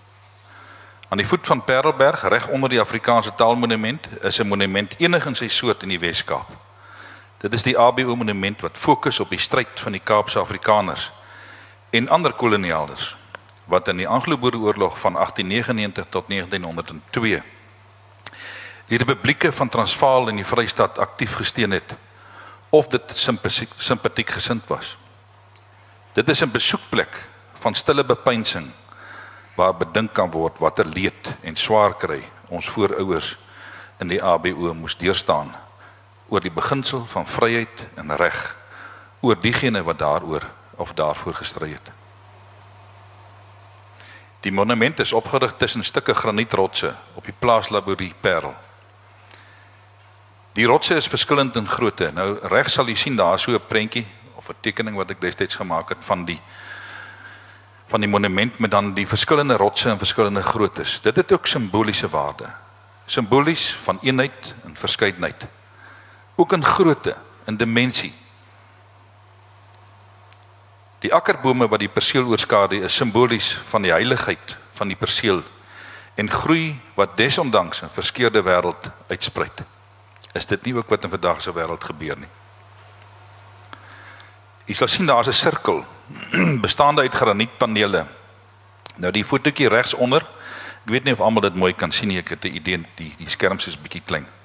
Aan die voet van Parelberg, reg onder die Afrikaanse taalmonument, is 'n monument enig in sy soort in die Wes-Kaap. Dit is die ABO monument wat fokus op die stryd van die Kaapse Afrikaners en ander kolonialders wat in die Anglo-Boereoorlog van 1899 tot 1902 die Republieke van Transvaal en die Vrystaat aktief gesteun het of dit simpatiek gesind was. Dit is 'n besoekplek van stille bepeinsing waar bedink kan word watter leed en swaar kry ons voorouers in die ABO moes deurstaan oor die beginsel van vryheid en reg oor diegene wat daaroor of daarvoor gestry het. Die monument is opgerig tussen stukke granietrotse op die plaas Laborie Parel. Die rotse is verskillend in grootte. Nou reg sal jy sien daar so 'n prentjie of 'n tekening wat ek destyds gemaak het van die van die monument met dan die verskillende rotse in verskillende groottes. Dit het ook simboliese waarde. Simbolies van eenheid en verskeidenheid. Ook in grootte, in dimensie. Die akkerbome wat die perseel oorskadu is simbolies van die heiligheid van die perseel en groei wat desondanks 'n verskeurde wêreld uitspruit. Is dit nie ook wat in vandag se wêreld gebeur nie? Jy sal sien daar's 'n sirkel bestaande uit granietpanele. Nou die fotootjie regs onder. Ek weet nie of almal dit mooi kan sien nie. Ek het 'n idee die die skerm is bietjie klein.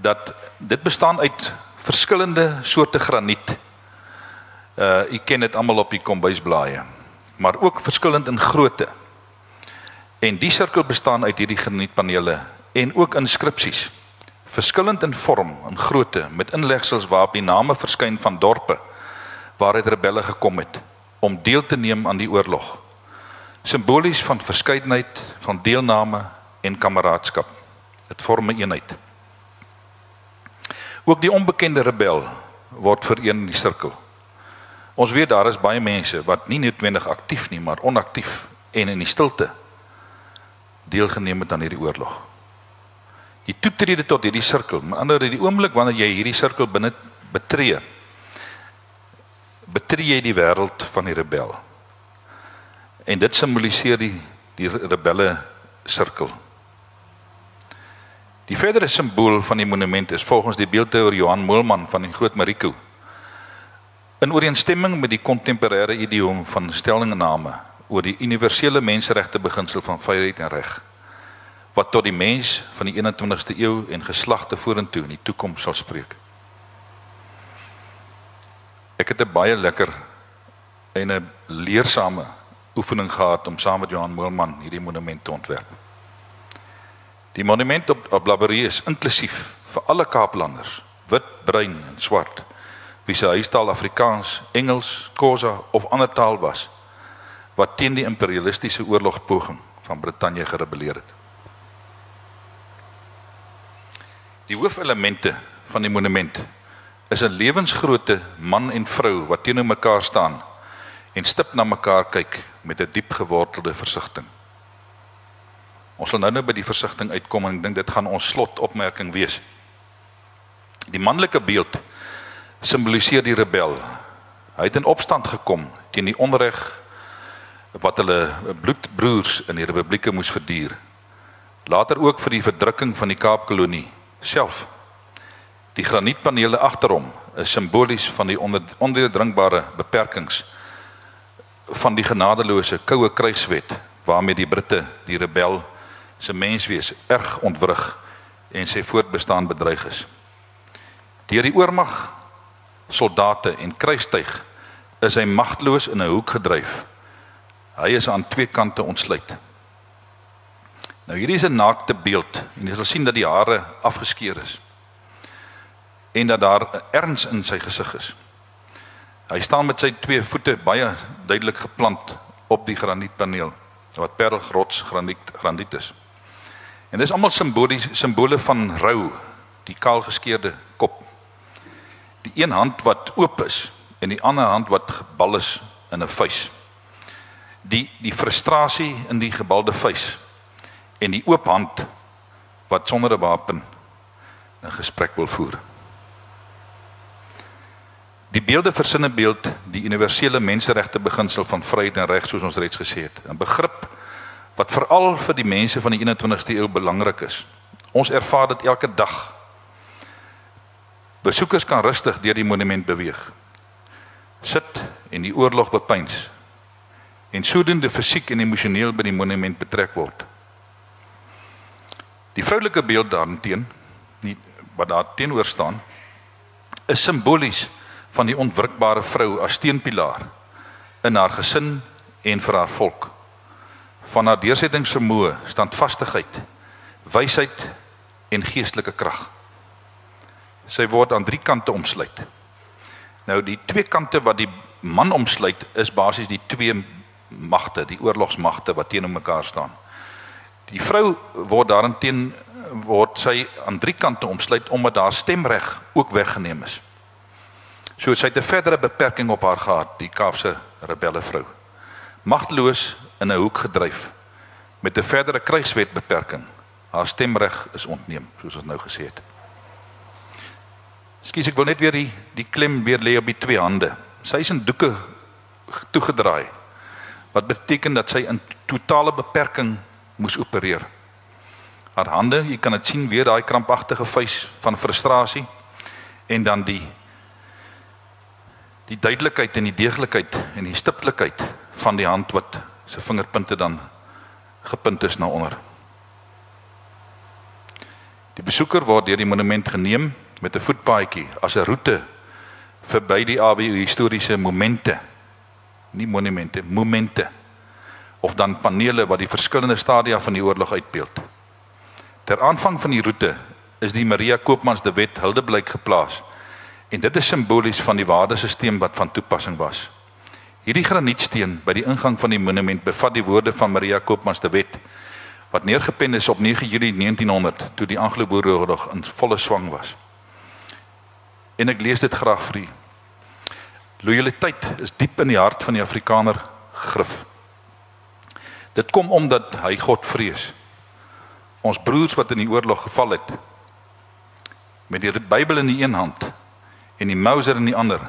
Dat dit bestaan uit verskillende soorte graniet. Uh u ken dit almal op die kombuisblaaie. Maar ook verskillend in grootte. En die sirkel bestaan uit hierdie granietpanele en ook inskripsies. Verskillend in vorm en grootte met inlegsels waarop die name verskyn van dorpe waaruit rebelle gekom het om deel te neem aan die oorlog. Simbolies van verskeidenheid, van deelname en kameraadskap. Dit vorm 'n eenheid. Ook die onbekende rebel word vereen in die sirkel. Ons weet daar is baie mense wat nie noodwendig aktief nie, maar onaktief en in die stilte deelgeneem het aan hierdie oorlog. Die toetrede tot hierdie sirkel, met ander woorde die oomblik wanneer jy hierdie sirkel binne betree, betree jy die wêreld van die rebel. En dit simboliseer die die rebelle sirkel. Die verdere simbool van die monument is volgens die beeldhouer Johan Moelman van die Groot Mariko in ooreenstemming met die kontemporêre idioom van stellingname oor die universele menseregte beginsel van vryheid en reg wat tot die mens van die 21ste eeu en geslagte vorentoe in die toekoms sal spreek. Ek het 'n baie lekker en 'n leersame oefening gehad om saam met Johan Moelman hierdie monument te ontwerp. Die monument op, op Blaberie is inklusief vir alle Kaaplanders, wit, bruin en swart, wie se huistaal Afrikaans, Engels, Khoisa of ander taal was wat teen die imperialistiese oorlogpoging van Brittanje gerebelleer het. Die hoofelemente van die monument is 'n lewensgrootte man en vrou wat teenoor mekaar staan en stip na mekaar kyk met 'n diep gewortelde versigtiging. Ons sal nou nou by die versigtiging uitkom en ek dink dit gaan ons slotopmerking wees. Die manlike beeld simboliseer die rebel. Hy het in opstand gekom teen die onreg wat hulle bloedbroers in die republieke moes verduur. Later ook vir die verdrukking van die Kaapkolonie self Die granietpanele agter hom is simbolies van die onder, onderdringbare beperkings van die genadeloose koue krygswet waarmee die Britte die rebel se menswees erg ontwrig en sy voortbestaan bedreig is. Deur die oormag soldate en krygstuig is hy magteloos in 'n hoek gedryf. Hy is aan twee kante ontsluit. Nou hierdie is 'n naakte beeld en jy sal sien dat die hare afgeskeer is en dat daar erns in sy gesig is. Hy staan met sy twee voete baie duidelik geplant op die granietpaneel wat perlgrots graniet graniet is. En dis almal simbolies simbole van rou, die kaal geskeurde kop. Die een hand wat oop is en die ander hand wat gebal is in 'n vuis. Die die frustrasie in die gebalde vuis en die oop hand wat sonder 'n wapen 'n gesprek wil voer. Die beelde versinne beeld die universele menseregte beginsel van vryheid en reg soos ons reeds gesê het. 'n Begrip wat veral vir die mense van die 21ste eeu belangrik is. Ons ervaar dit elke dag. Besoekers kan rustig deur die monument beweeg. Sit en die oorlog bepeins. En sodoende fisiek en emosioneel by die monument betrek word. Die vroulike beeld daarteen, nie wat daar teenoor staan, is simbolies van die ontwrikbare vrou as steunpilaar in haar gesin en vir haar volk. Van haar deursettingsvermoë, standvastigheid, wysheid en geestelike krag. Sy word aan drie kante omsluit. Nou die twee kante wat die man omsluit is basies die twee magte, die oorlogsmagte wat teenoor mekaar staan. Die vrou word daarenteen word sy aan drie kante omsluit omdat haar stemreg ook weggeneem is. So sy het 'n verdere beperking op haar gehad, die Kaapse rebelle vrou. Magteloos in 'n hoek gedryf met 'n verdere krygswet beperking. Haar stemreg is ontneem, soos ons nou gesê het. Skus ek wil net weer die die klem weer lê op die twee hande. Sy is in doeke toegedraai. Wat beteken dat sy in totale beperking moes opereer. Haar hande, jy kan dit sien weer daai krampagtige vuis van frustrasie en dan die die duidelikheid en die deeglikheid en die stiptelikheid van die hand wat se vingerpunte dan gepunt is na onder. Die besoeker word deur die monument geneem met 'n voetpaadjie as 'n roete verby die ABU historiese momente. Nie monumente, momente of dan panele wat die verskillende stadia van die oorlog uitbeeld. Ter aanvang van die roete is die Maria Koopmans de Wet huldeblyk geplaas en dit is simbolies van die waardesisteem wat van toepassing was. Hierdie granietsteen by die ingang van die monument bevat die woorde van Maria Koopmans de Wet wat neergepen is op 9 Julie 1900 toe die Anglo-Boereoorlog in volle swang was. En ek lees dit graag vir u. Loyaliteit is diep in die hart van die Afrikaner grif. Dit kom omdat hy God vrees. Ons broers wat in die oorlog geval het met die Bybel in die een hand en die Mauser in die ander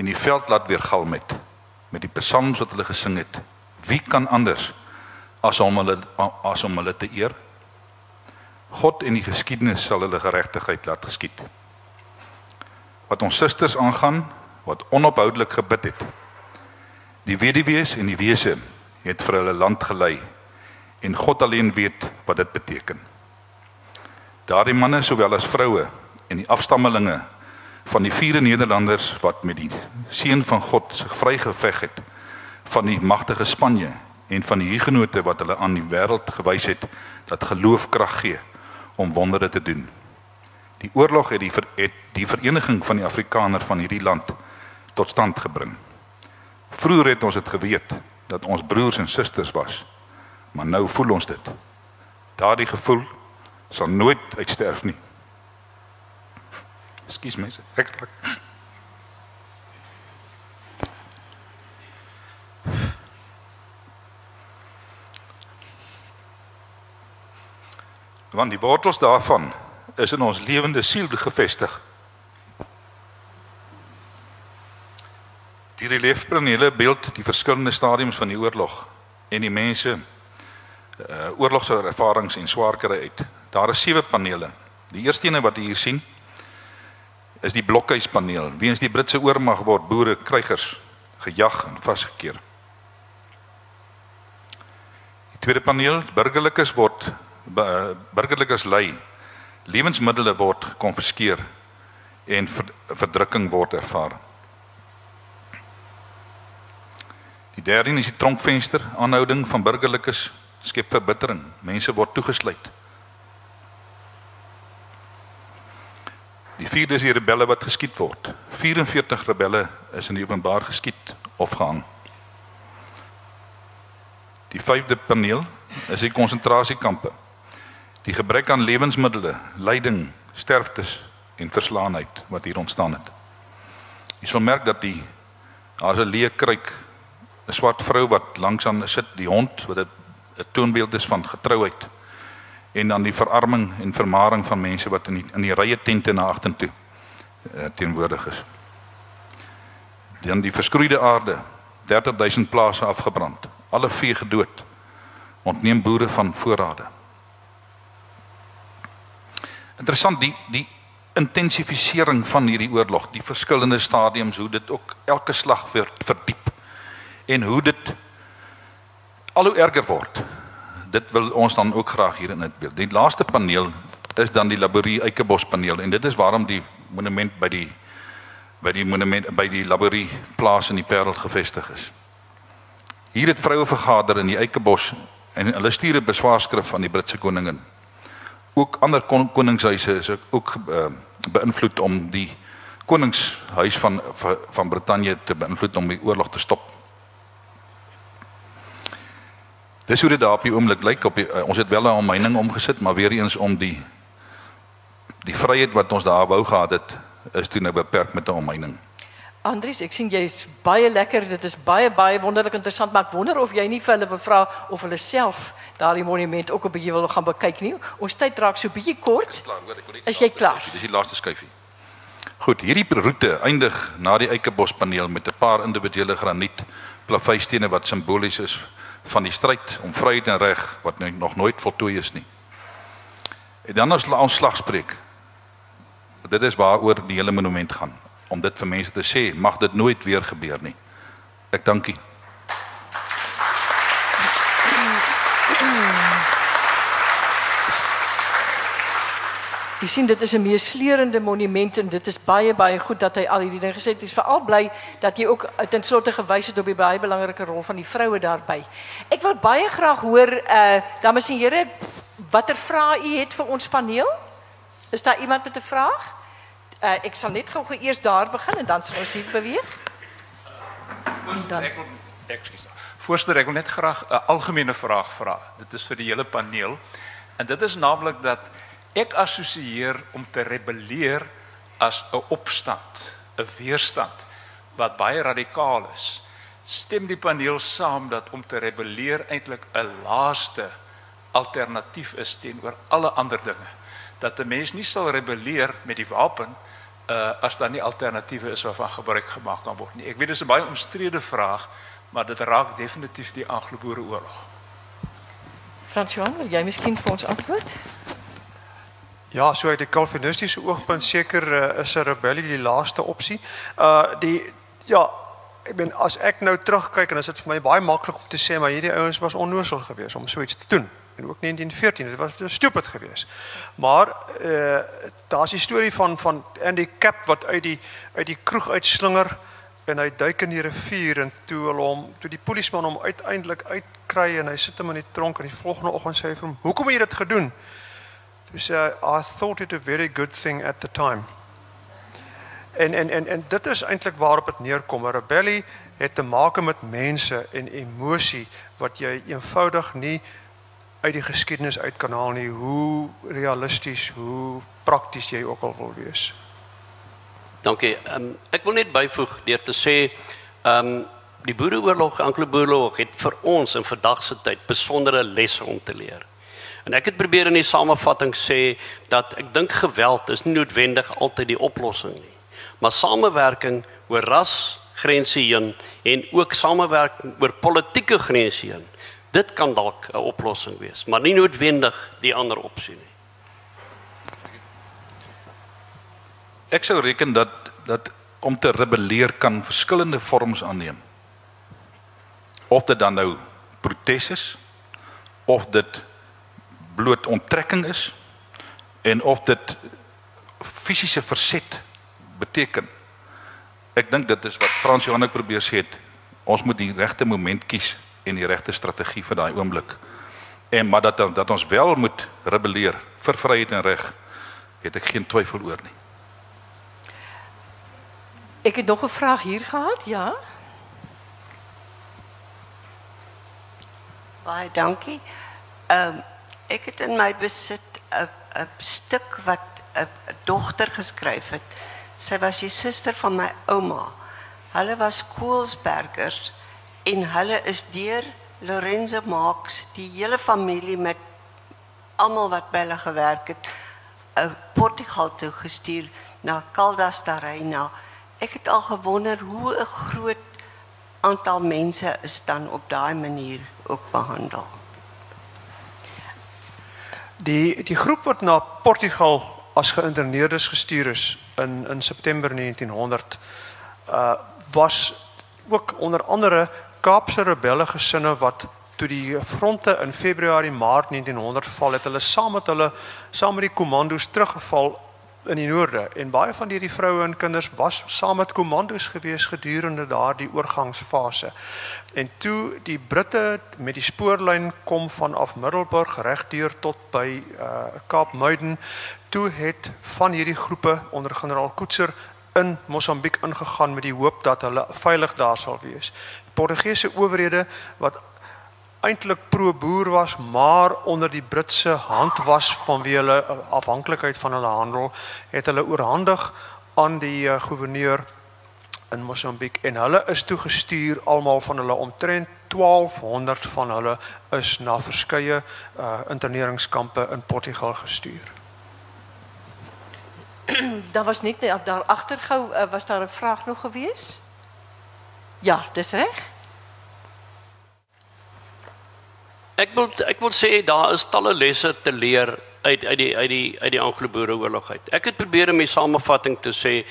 en die veld laat weer galm het met die psalms wat hulle gesing het. Wie kan anders as om hulle as om hulle te eer? God en die geskiedenis sal hulle geregtigheid laat geskied. Wat ons susters aangaan wat onophoudelik gebid het. Die weduwees en die wese het vir hulle land gelei en God alleen weet wat dit beteken. Daardie manne sowel as vroue en die afstammelinge van die vier Nederlanders wat met die seun van God sig vrygeveg het van die magtige Spanje en van die hugenote wat hulle aan die wêreld gewys het dat geloof krag gee om wondere te doen. Die oorlog het die ver, het die vereniging van die Afrikaner van hierdie land tot stand gebring. Vroeger het ons dit geweet dat ons broers en susters was. Maar nou voel ons dit. Daardie gevoel sal nooit uitsterf nie. Ekskuus mense. Ek Want die wortels daarvan is in ons lewende siel gevestig. Die reliefpanele beeld die verskillende stadiums van die oorlog en die mense uh oorlogservarings en swaar kry uit. Daar is sewe panele. Die eerste een wat jy hier sien is die blokhuispaneel. Weens die Britse oormag word boere krygers gejag en vasgekeer. Die tweede paneel, burgerlikes word burgerlikes lei. Lewensmiddels word gekonfiskeer en verdrukking word ervaar. Die derde is die tronkvenster, aanhouding van burgerlikes skep verbittering. Mense word toegesluit. Die vierde is die rebelle wat geskiet word. 44 rebelle is in die openbaar geskiet of gehang. Die vyfde paneel is die konsentrasiekampe. Die gebrek aan lewensmiddels, lyding, sterftes en verslaanheid wat hier ontstaan het. Jy sal merk dat die daar's 'n leë kruik, 'n swart vrou wat langs aan sit, die hond wat 'n toonbeeld is van getrouheid en dan die verarming en vermaring van mense wat in die, in die rye tente na agtertoe uh, teenwoordig is. Dan die verskroeide aarde, 30000 plase afgebrand, alle vee gedood. Ontneem boere van voorrade. Interessant die die intensifisering van hierdie oorlog, die verskillende stadiums hoe dit ook elke slag weer verdiep en hoe dit al hoe erger word dit wil ons dan ook graag hier in dit beeld. Die laaste paneel is dan die Laborie Eikebos paneel en dit is waarom die monument by die by die monument by die Laborie plaas in die Parel gevestig is. Hier het vroue vergader in die Eikebos en hulle stuur 'n beswaarskrif aan die Britse koningin. Ook ander kon, koningshuise is ook uh, beïnvloed om die koningshuis van van, van Brittanje te beïnvloed om die oorlog te stop. Dis hoe dit daar op die oomblik lyk op die, uh, ons het wel 'n omheining omgesit, maar weer eens om die die vryheid wat ons daar wou gehad het, is toe nou beperk met 'n omheining. Andries, ek sien jy's baie lekker. Dit is baie baie wonderlik interessant, maar ek wonder of jy nie vir hulle wil vra of hulle self daardie monument ook 'n bietjie wil gaan bekyk nie. Ons tyd raak so bietjie kort. Klaar, hoor, Is jy klaar? Dis die laaste skyfie. Goed, hierdie roete eindig na die Eikebospaneel met 'n paar individuele graniet plaveistene wat simbolies is van die stryd om vryheid en reg wat nog nooit voltooi is nie. En dan ons ons slagspreek. Dit is waaroor die hele monument gaan om dit vir mense te sê, mag dit nooit weer gebeur nie. Ek dankie. Jy sien dit is 'n meesleurende monument en dit is baie baie goed dat hy al hierdie dinge gesê het. Ek is veral bly dat jy ook ten slotte gewys het op die baie belangrike rol van die vroue daarbey. Ek wil baie graag hoor uh dames en here watter vrae u het vir ons paneel? Is daar iemand met 'n vraag? Uh ek sal net gou eers daar begin en dan sal ons hier beweeg. En dan Ek wil ekskuus. Voorsteur, ek wil net graag 'n algemene vraag vra. Dit is vir die hele paneel. En dit is naamlik dat ek assosieer om te rebelleer as 'n opstand, 'n weerstand wat baie radikaal is. Stem die paneel saam dat om te rebelleer eintlik 'n laaste alternatief is teenoor alle ander dinge. Dat 'n mens nie sal rebelleer met die wapen uh as daar nie alternatiewe is waarvan gebruik gemaak kan word nie. Ek weet dis 'n baie omstrede vraag, maar dit raak definitief die Anglo-Boere oorlog. Fransjoan, wil jy miskien vir ons antwoord? Ja, so uit die kalvinistiese oogpunt seker uh, is 'n rebellie die laaste opsie. Uh die ja, ek ben as ek nou terugkyk en dit is vir my baie maklik om te sê maar hierdie ouens was onnoosel geweest om so iets te doen. En ook 1914, dit was stupid geweest. Maar uh daar's die storie van van Andy Cap wat uit die uit die kroeg uitslinger en hy duik in die rivier en toe hulle hom toe die polisieman hom uiteindelik uitkry en hy sit hom in die tronk en die volgende oggend sê hy vir hom: "Hoekom het jy dit gedoen?" Toe sê hy, I thought it a very good thing at the time. En en en en dit is eintlik waarop dit neerkom. 'n Rebellie het te maak met mense en emosie wat jy eenvoudig nie uit die geskiedenis uit kan haal nie, hoe realisties, hoe prakties jy ook al wil wees. Dankie. Um, ek wil net byvoeg deur te sê ehm um, die Boereoorlog, Anglo-Boereoorlog het vir ons in vandag se tyd besondere lesse om te leer. En ek het probeer in die samevatting sê dat ek dink geweld is nie noodwendig altyd die oplossing nie. Maar samewerking oor rasgrense heen en ook samewerking oor politieke grense heen, dit kan dalk 'n oplossing wees, maar nie noodwendig die ander opsie nie. Ek sou reken dat dat om te rebelleer kan verskillende vorms aanneem. Of dit dan nou protes is of dit bloot onttrekking is en of dit fisiese verset beteken. Ek dink dit is wat Frans Johannes probeer sê het. Ons moet die regte moment kies en die regte strategie vir daai oomblik. En maar dat dat ons wel moet rebelleer vir vryheid en reg, het ek geen twyfel oor nie. Ek het nog 'n vraag hier gehad, ja. Baie dankie. Ehm um, ek het in my besit 'n 'n stuk wat 'n dogter geskryf het. Sy was die suster van my ouma. Hulle was Koelsbergers en hulle is deur Lorenzo Marx, die hele familie met almal wat by hulle gewerk het, 'n Portugal toe gestuur na Caldas da Rainha. Ek het al gewonder hoe 'n groot aantal mense is dan op daai manier ook behandel. Die die groep wat na Portugal as geïnterneerdes gestuur is in in September 1900 uh was ook onder andere Kaapse rebelle gesinne wat toe die fronte in Februarie Maart 1900 val het hulle saam met hulle saam met die kommandos teruggeval in die noorde en baie van hierdie vroue en kinders was saam met kommandos gewees gedurende daardie oorgangsfase. En toe die Britte met die spoorlyn kom vanaf Middelburg regdeur tot by uh Kaapmuiden, toe het van hierdie groepe onder generaal Koetser in Mosambiek ingegaan met die hoop dat hulle veilig daar sal wees. Portugese owerhede wat eintlik pro-boer was, maar onder die Britse hand was vanweë hulle uh, afhanklikheid van hulle handel, het hulle oorhandig aan die uh, gouverneur in Mosambiek en hulle is toegestuur almal van hulle omtrent 1200 van hulle is na verskeie uh, interneringskampe in Portugal gestuur. daar was net nee, daar agter gou uh, was daar 'n vraag nog gewees? Ja, dis reg. Ek wil ek wil sê daar is talle lesse te leer uit uit die uit die uit die Anglo-Boereoorlog uit. Ek het probeer om 'n samevatting te sê.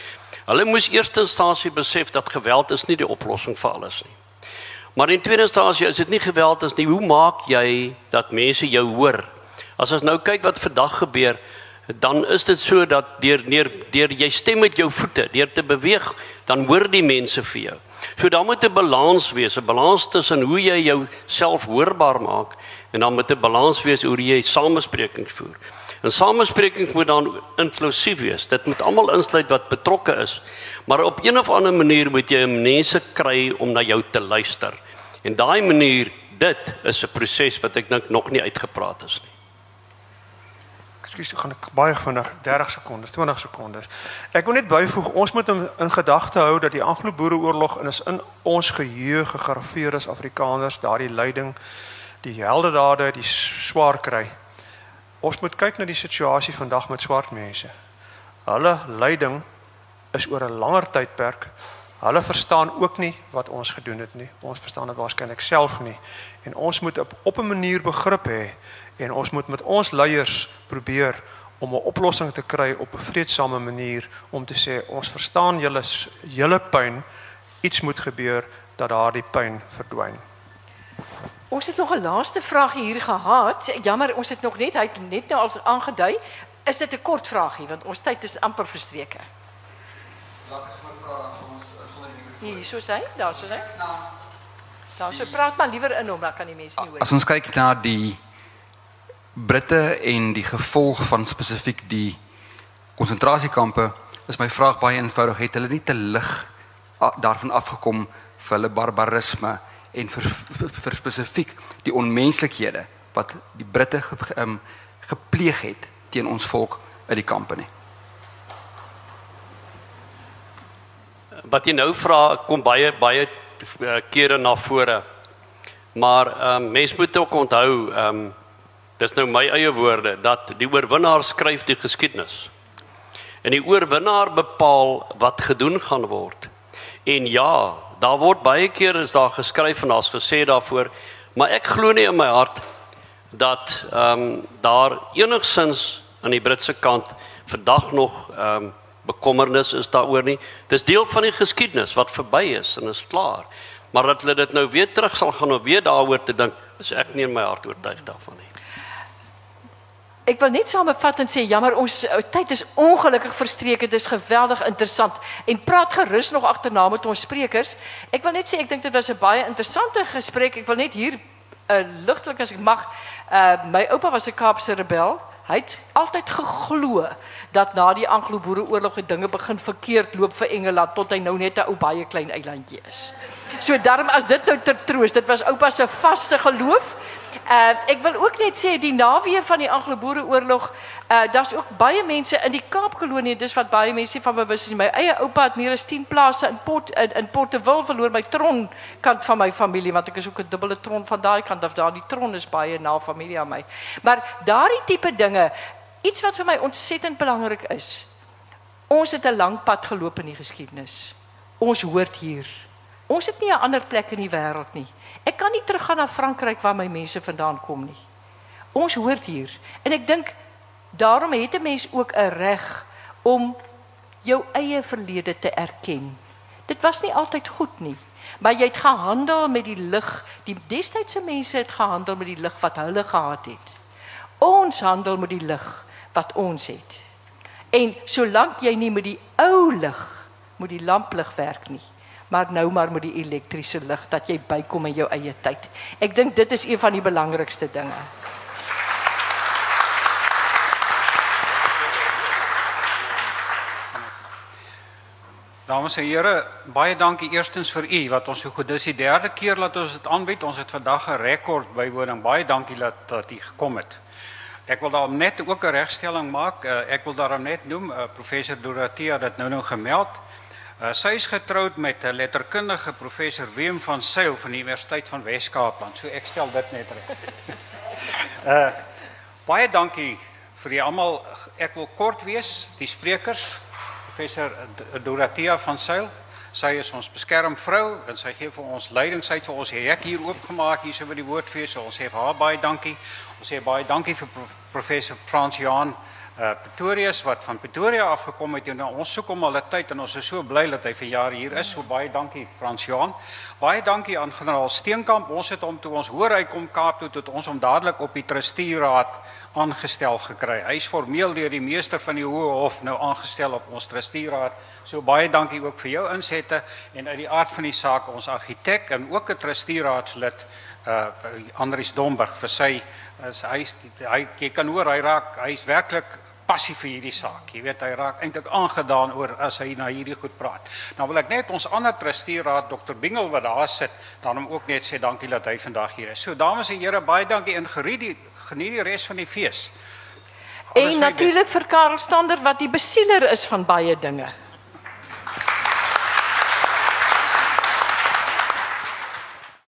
Hulle moes eers instansie besef dat geweld is nie die oplossing vir alles nie. Maar in tweede instansie is dit nie geweld is nie. Hoe maak jy dat mense jou hoor? As ons nou kyk wat vandag gebeur, dan is dit so dat deur deur deur jy stem met jou voete, deur te beweeg, dan hoor die mense vir jou. So dan moet 'n balans wees, 'n balans tussen hoe jy jouself hoorbaar maak en dan moet 'n balans wees hoe jy samesprekings voer. En samesprekings moet dan inklusief wees. Dit moet almal insluit wat betrokke is. Maar op een of ander manier moet jy mense kry om na jou te luister. En daai manier, dit is 'n proses wat ek dink nog nie uitgepraat is nie. Ekskuus, gaan ek baie vinnig 30 sekondes, 20 sekondes. Ek wil net byvoeg, ons moet in, in gedagte hou dat die Anglo-Boereoorlog in is in ons geheue gegraveer as Afrikaners, daardie lyding, die heldedade, die swaar kry. Ons moet kyk na die situasie vandag met swart mense. Hulle lyding is oor 'n langer tydperk. Hulle verstaan ook nie wat ons gedoen het nie. Ons verstaan dit waarskynlik self nie. En ons moet op, op 'n manier begrip hê en ons moet met ons leiers probeer om 'n oplossing te kry op 'n vredesame manier om te sê ons verstaan julle julle pyn iets moet gebeur dat daardie pyn verdwyn. Ons het nog 'n laaste vraag hier gehad. Jammer, ons het nog net hy het net nou al aangedui. Is dit 'n kort vraagie want ons tyd is amper verstreke. Laat ek sommer praat dan vir ons sonder die Hier, so sê, daar sê. Daar so praat maar liewer in hom dan kan die mense nie hoor. As ons kyk na die Britte en die gevolg van spesifiek die konsentrasiekampe, is my vraag baie eenvoudig, het hulle nie te lig daarvan afgekom vir hulle barbarisme en vir vir, spesifiek die onmenslikhede wat die Britte ge, um, gepleeg het teen ons volk uit die kampe nie. Wat jy nou vra kom baie baie uh, kere na vore. Maar ehm um, mens moet ook onthou ehm um, dis nou my eie woorde dat die oorwinnaar skryf die geskiedenis. En die oorwinnaar bepaal wat gedoen gaan word. En ja, daar word baie keer is daar geskryf en daar's gesê daarvoor, maar ek glo nie in my hart dat ehm um, daar enigsins aan die Britse kant vandag nog ehm um, bekommernis is daaroor nie. Dis deel van die geskiedenis wat verby is en is klaar. Maar dat hulle dit nou weer terug sal gaan om weer daaroor te dink, is ek nie in my hart oortuig daarvan nie. Ek wil net saamvat en sê jammer ons uh, tyd is ongelukkig verstreek. Dit is geweldig interessant. En praat gerus nog agterna met ons sprekers. Ek wil net sê ek dink dit was 'n baie interessante gesprek. Ek wil net hier 'n uh, ligtelik as ek mag. Uh my oupa was 'n Kaapse rebel. Hy het altyd geglo dat na die Anglo-Boereoorlog die dinge begin verkeerd loop vir Engeland tot hy nou net 'n ou baie klein eilandjie is. So daarom as dit nou ter troos, dit was oupa se vaste geloof. Uh ek wil ook net sê die naweë van die Anglo-Boereoorlog, uh daar's ook baie mense in die Kaapkolonie, dis wat baie mense van bewus is. My eie oupa het meer as 10 plase in Port in, in Portewil verloor my tron kant van my familie want ek is ook 'n dubbele tron van daai kant af. Daar die tron is baie na familie aan my. Maar daardie tipe dinge, iets wat vir my ontsettend belangrik is. Ons het 'n lang pad geloop in die geskiedenis. Ons hoort hier. Ons het nie 'n ander plek in die wêreld nie. Ek kan nie teruggaan na Frankryk waar my mense vandaan kom nie. Ons hoort hier en ek dink daarom het 'n mens ook 'n reg om jou eie verlede te erken. Dit was nie altyd goed nie, maar jy het gehandel met die lig. Die destydse mense het gehandel met die lig wat hulle gehad het. Ons handel met die lig wat ons het. En solank jy nie met die ou lig, moet die lamplig werk nie. Maar nou maar met die elektriese lig dat jy bykom in jou eie tyd. Ek dink dit is een van die belangrikste dinge. Dames en here, baie dankie eerstens vir u wat ons so goed dis die derde keer dat ons dit aanbied. Ons het vandag 'n rekord bywoning. Baie dankie dat dat u gekom het. Ek wil daarom net ook 'n regstelling maak. Uh, ek wil daarom net noem uh, professor Dorothea het nou nou gemeld. Uh, sy is getroud met 'n letterkundige professor Willem van Sail van die Universiteit van Wes-Kaapland. So ek stel dit net reg. uh baie dankie vir julle almal. Ek wil kort wees. Die sprekers professor Dorothea van Sail. Sy is ons beskermvrou en sy gee vir ons leiding. Sy het vir ons hek hier oopgemaak hier so by die woordfees. Ons sê vir haar baie dankie. Ons sê baie dankie vir pro professor Frans Johan uh Pretorius wat van Pretoria afgekom het en nou, ons soek hom al 'n tyd en ons is so bly dat hy vanjaar hier is. So baie dankie Frans Johan. Baie dankie aan generaal Steenkamp. Ons het hom toe ons hoor hy kom Kaap toe tot ons hom dadelik op die trustieraad aangestel gekry. Hy's formeel deur die meester van die Hoë Hof nou aangestel op ons trustieraad. So baie dankie ook vir jou insette en uit die aard van die saak ons argitek en ook 'n trustiraadslid uh Andries Domburg vir sy as hy hy jy kan hoor hy raak hy's werklik passief vir hierdie saak. Jy weet hy raak eintlik aangedaan oor as hy na hierdie goed praat. Nou wil ek net ons ander trustieraad Dr Bingel wat daar sit, dan hom ook net sê dankie dat hy vandag hier is. So dames en here, baie dankie en geniet die geniet die res van die fees. En natuurlik vir Karel Stander wat die besieler is van baie dinge.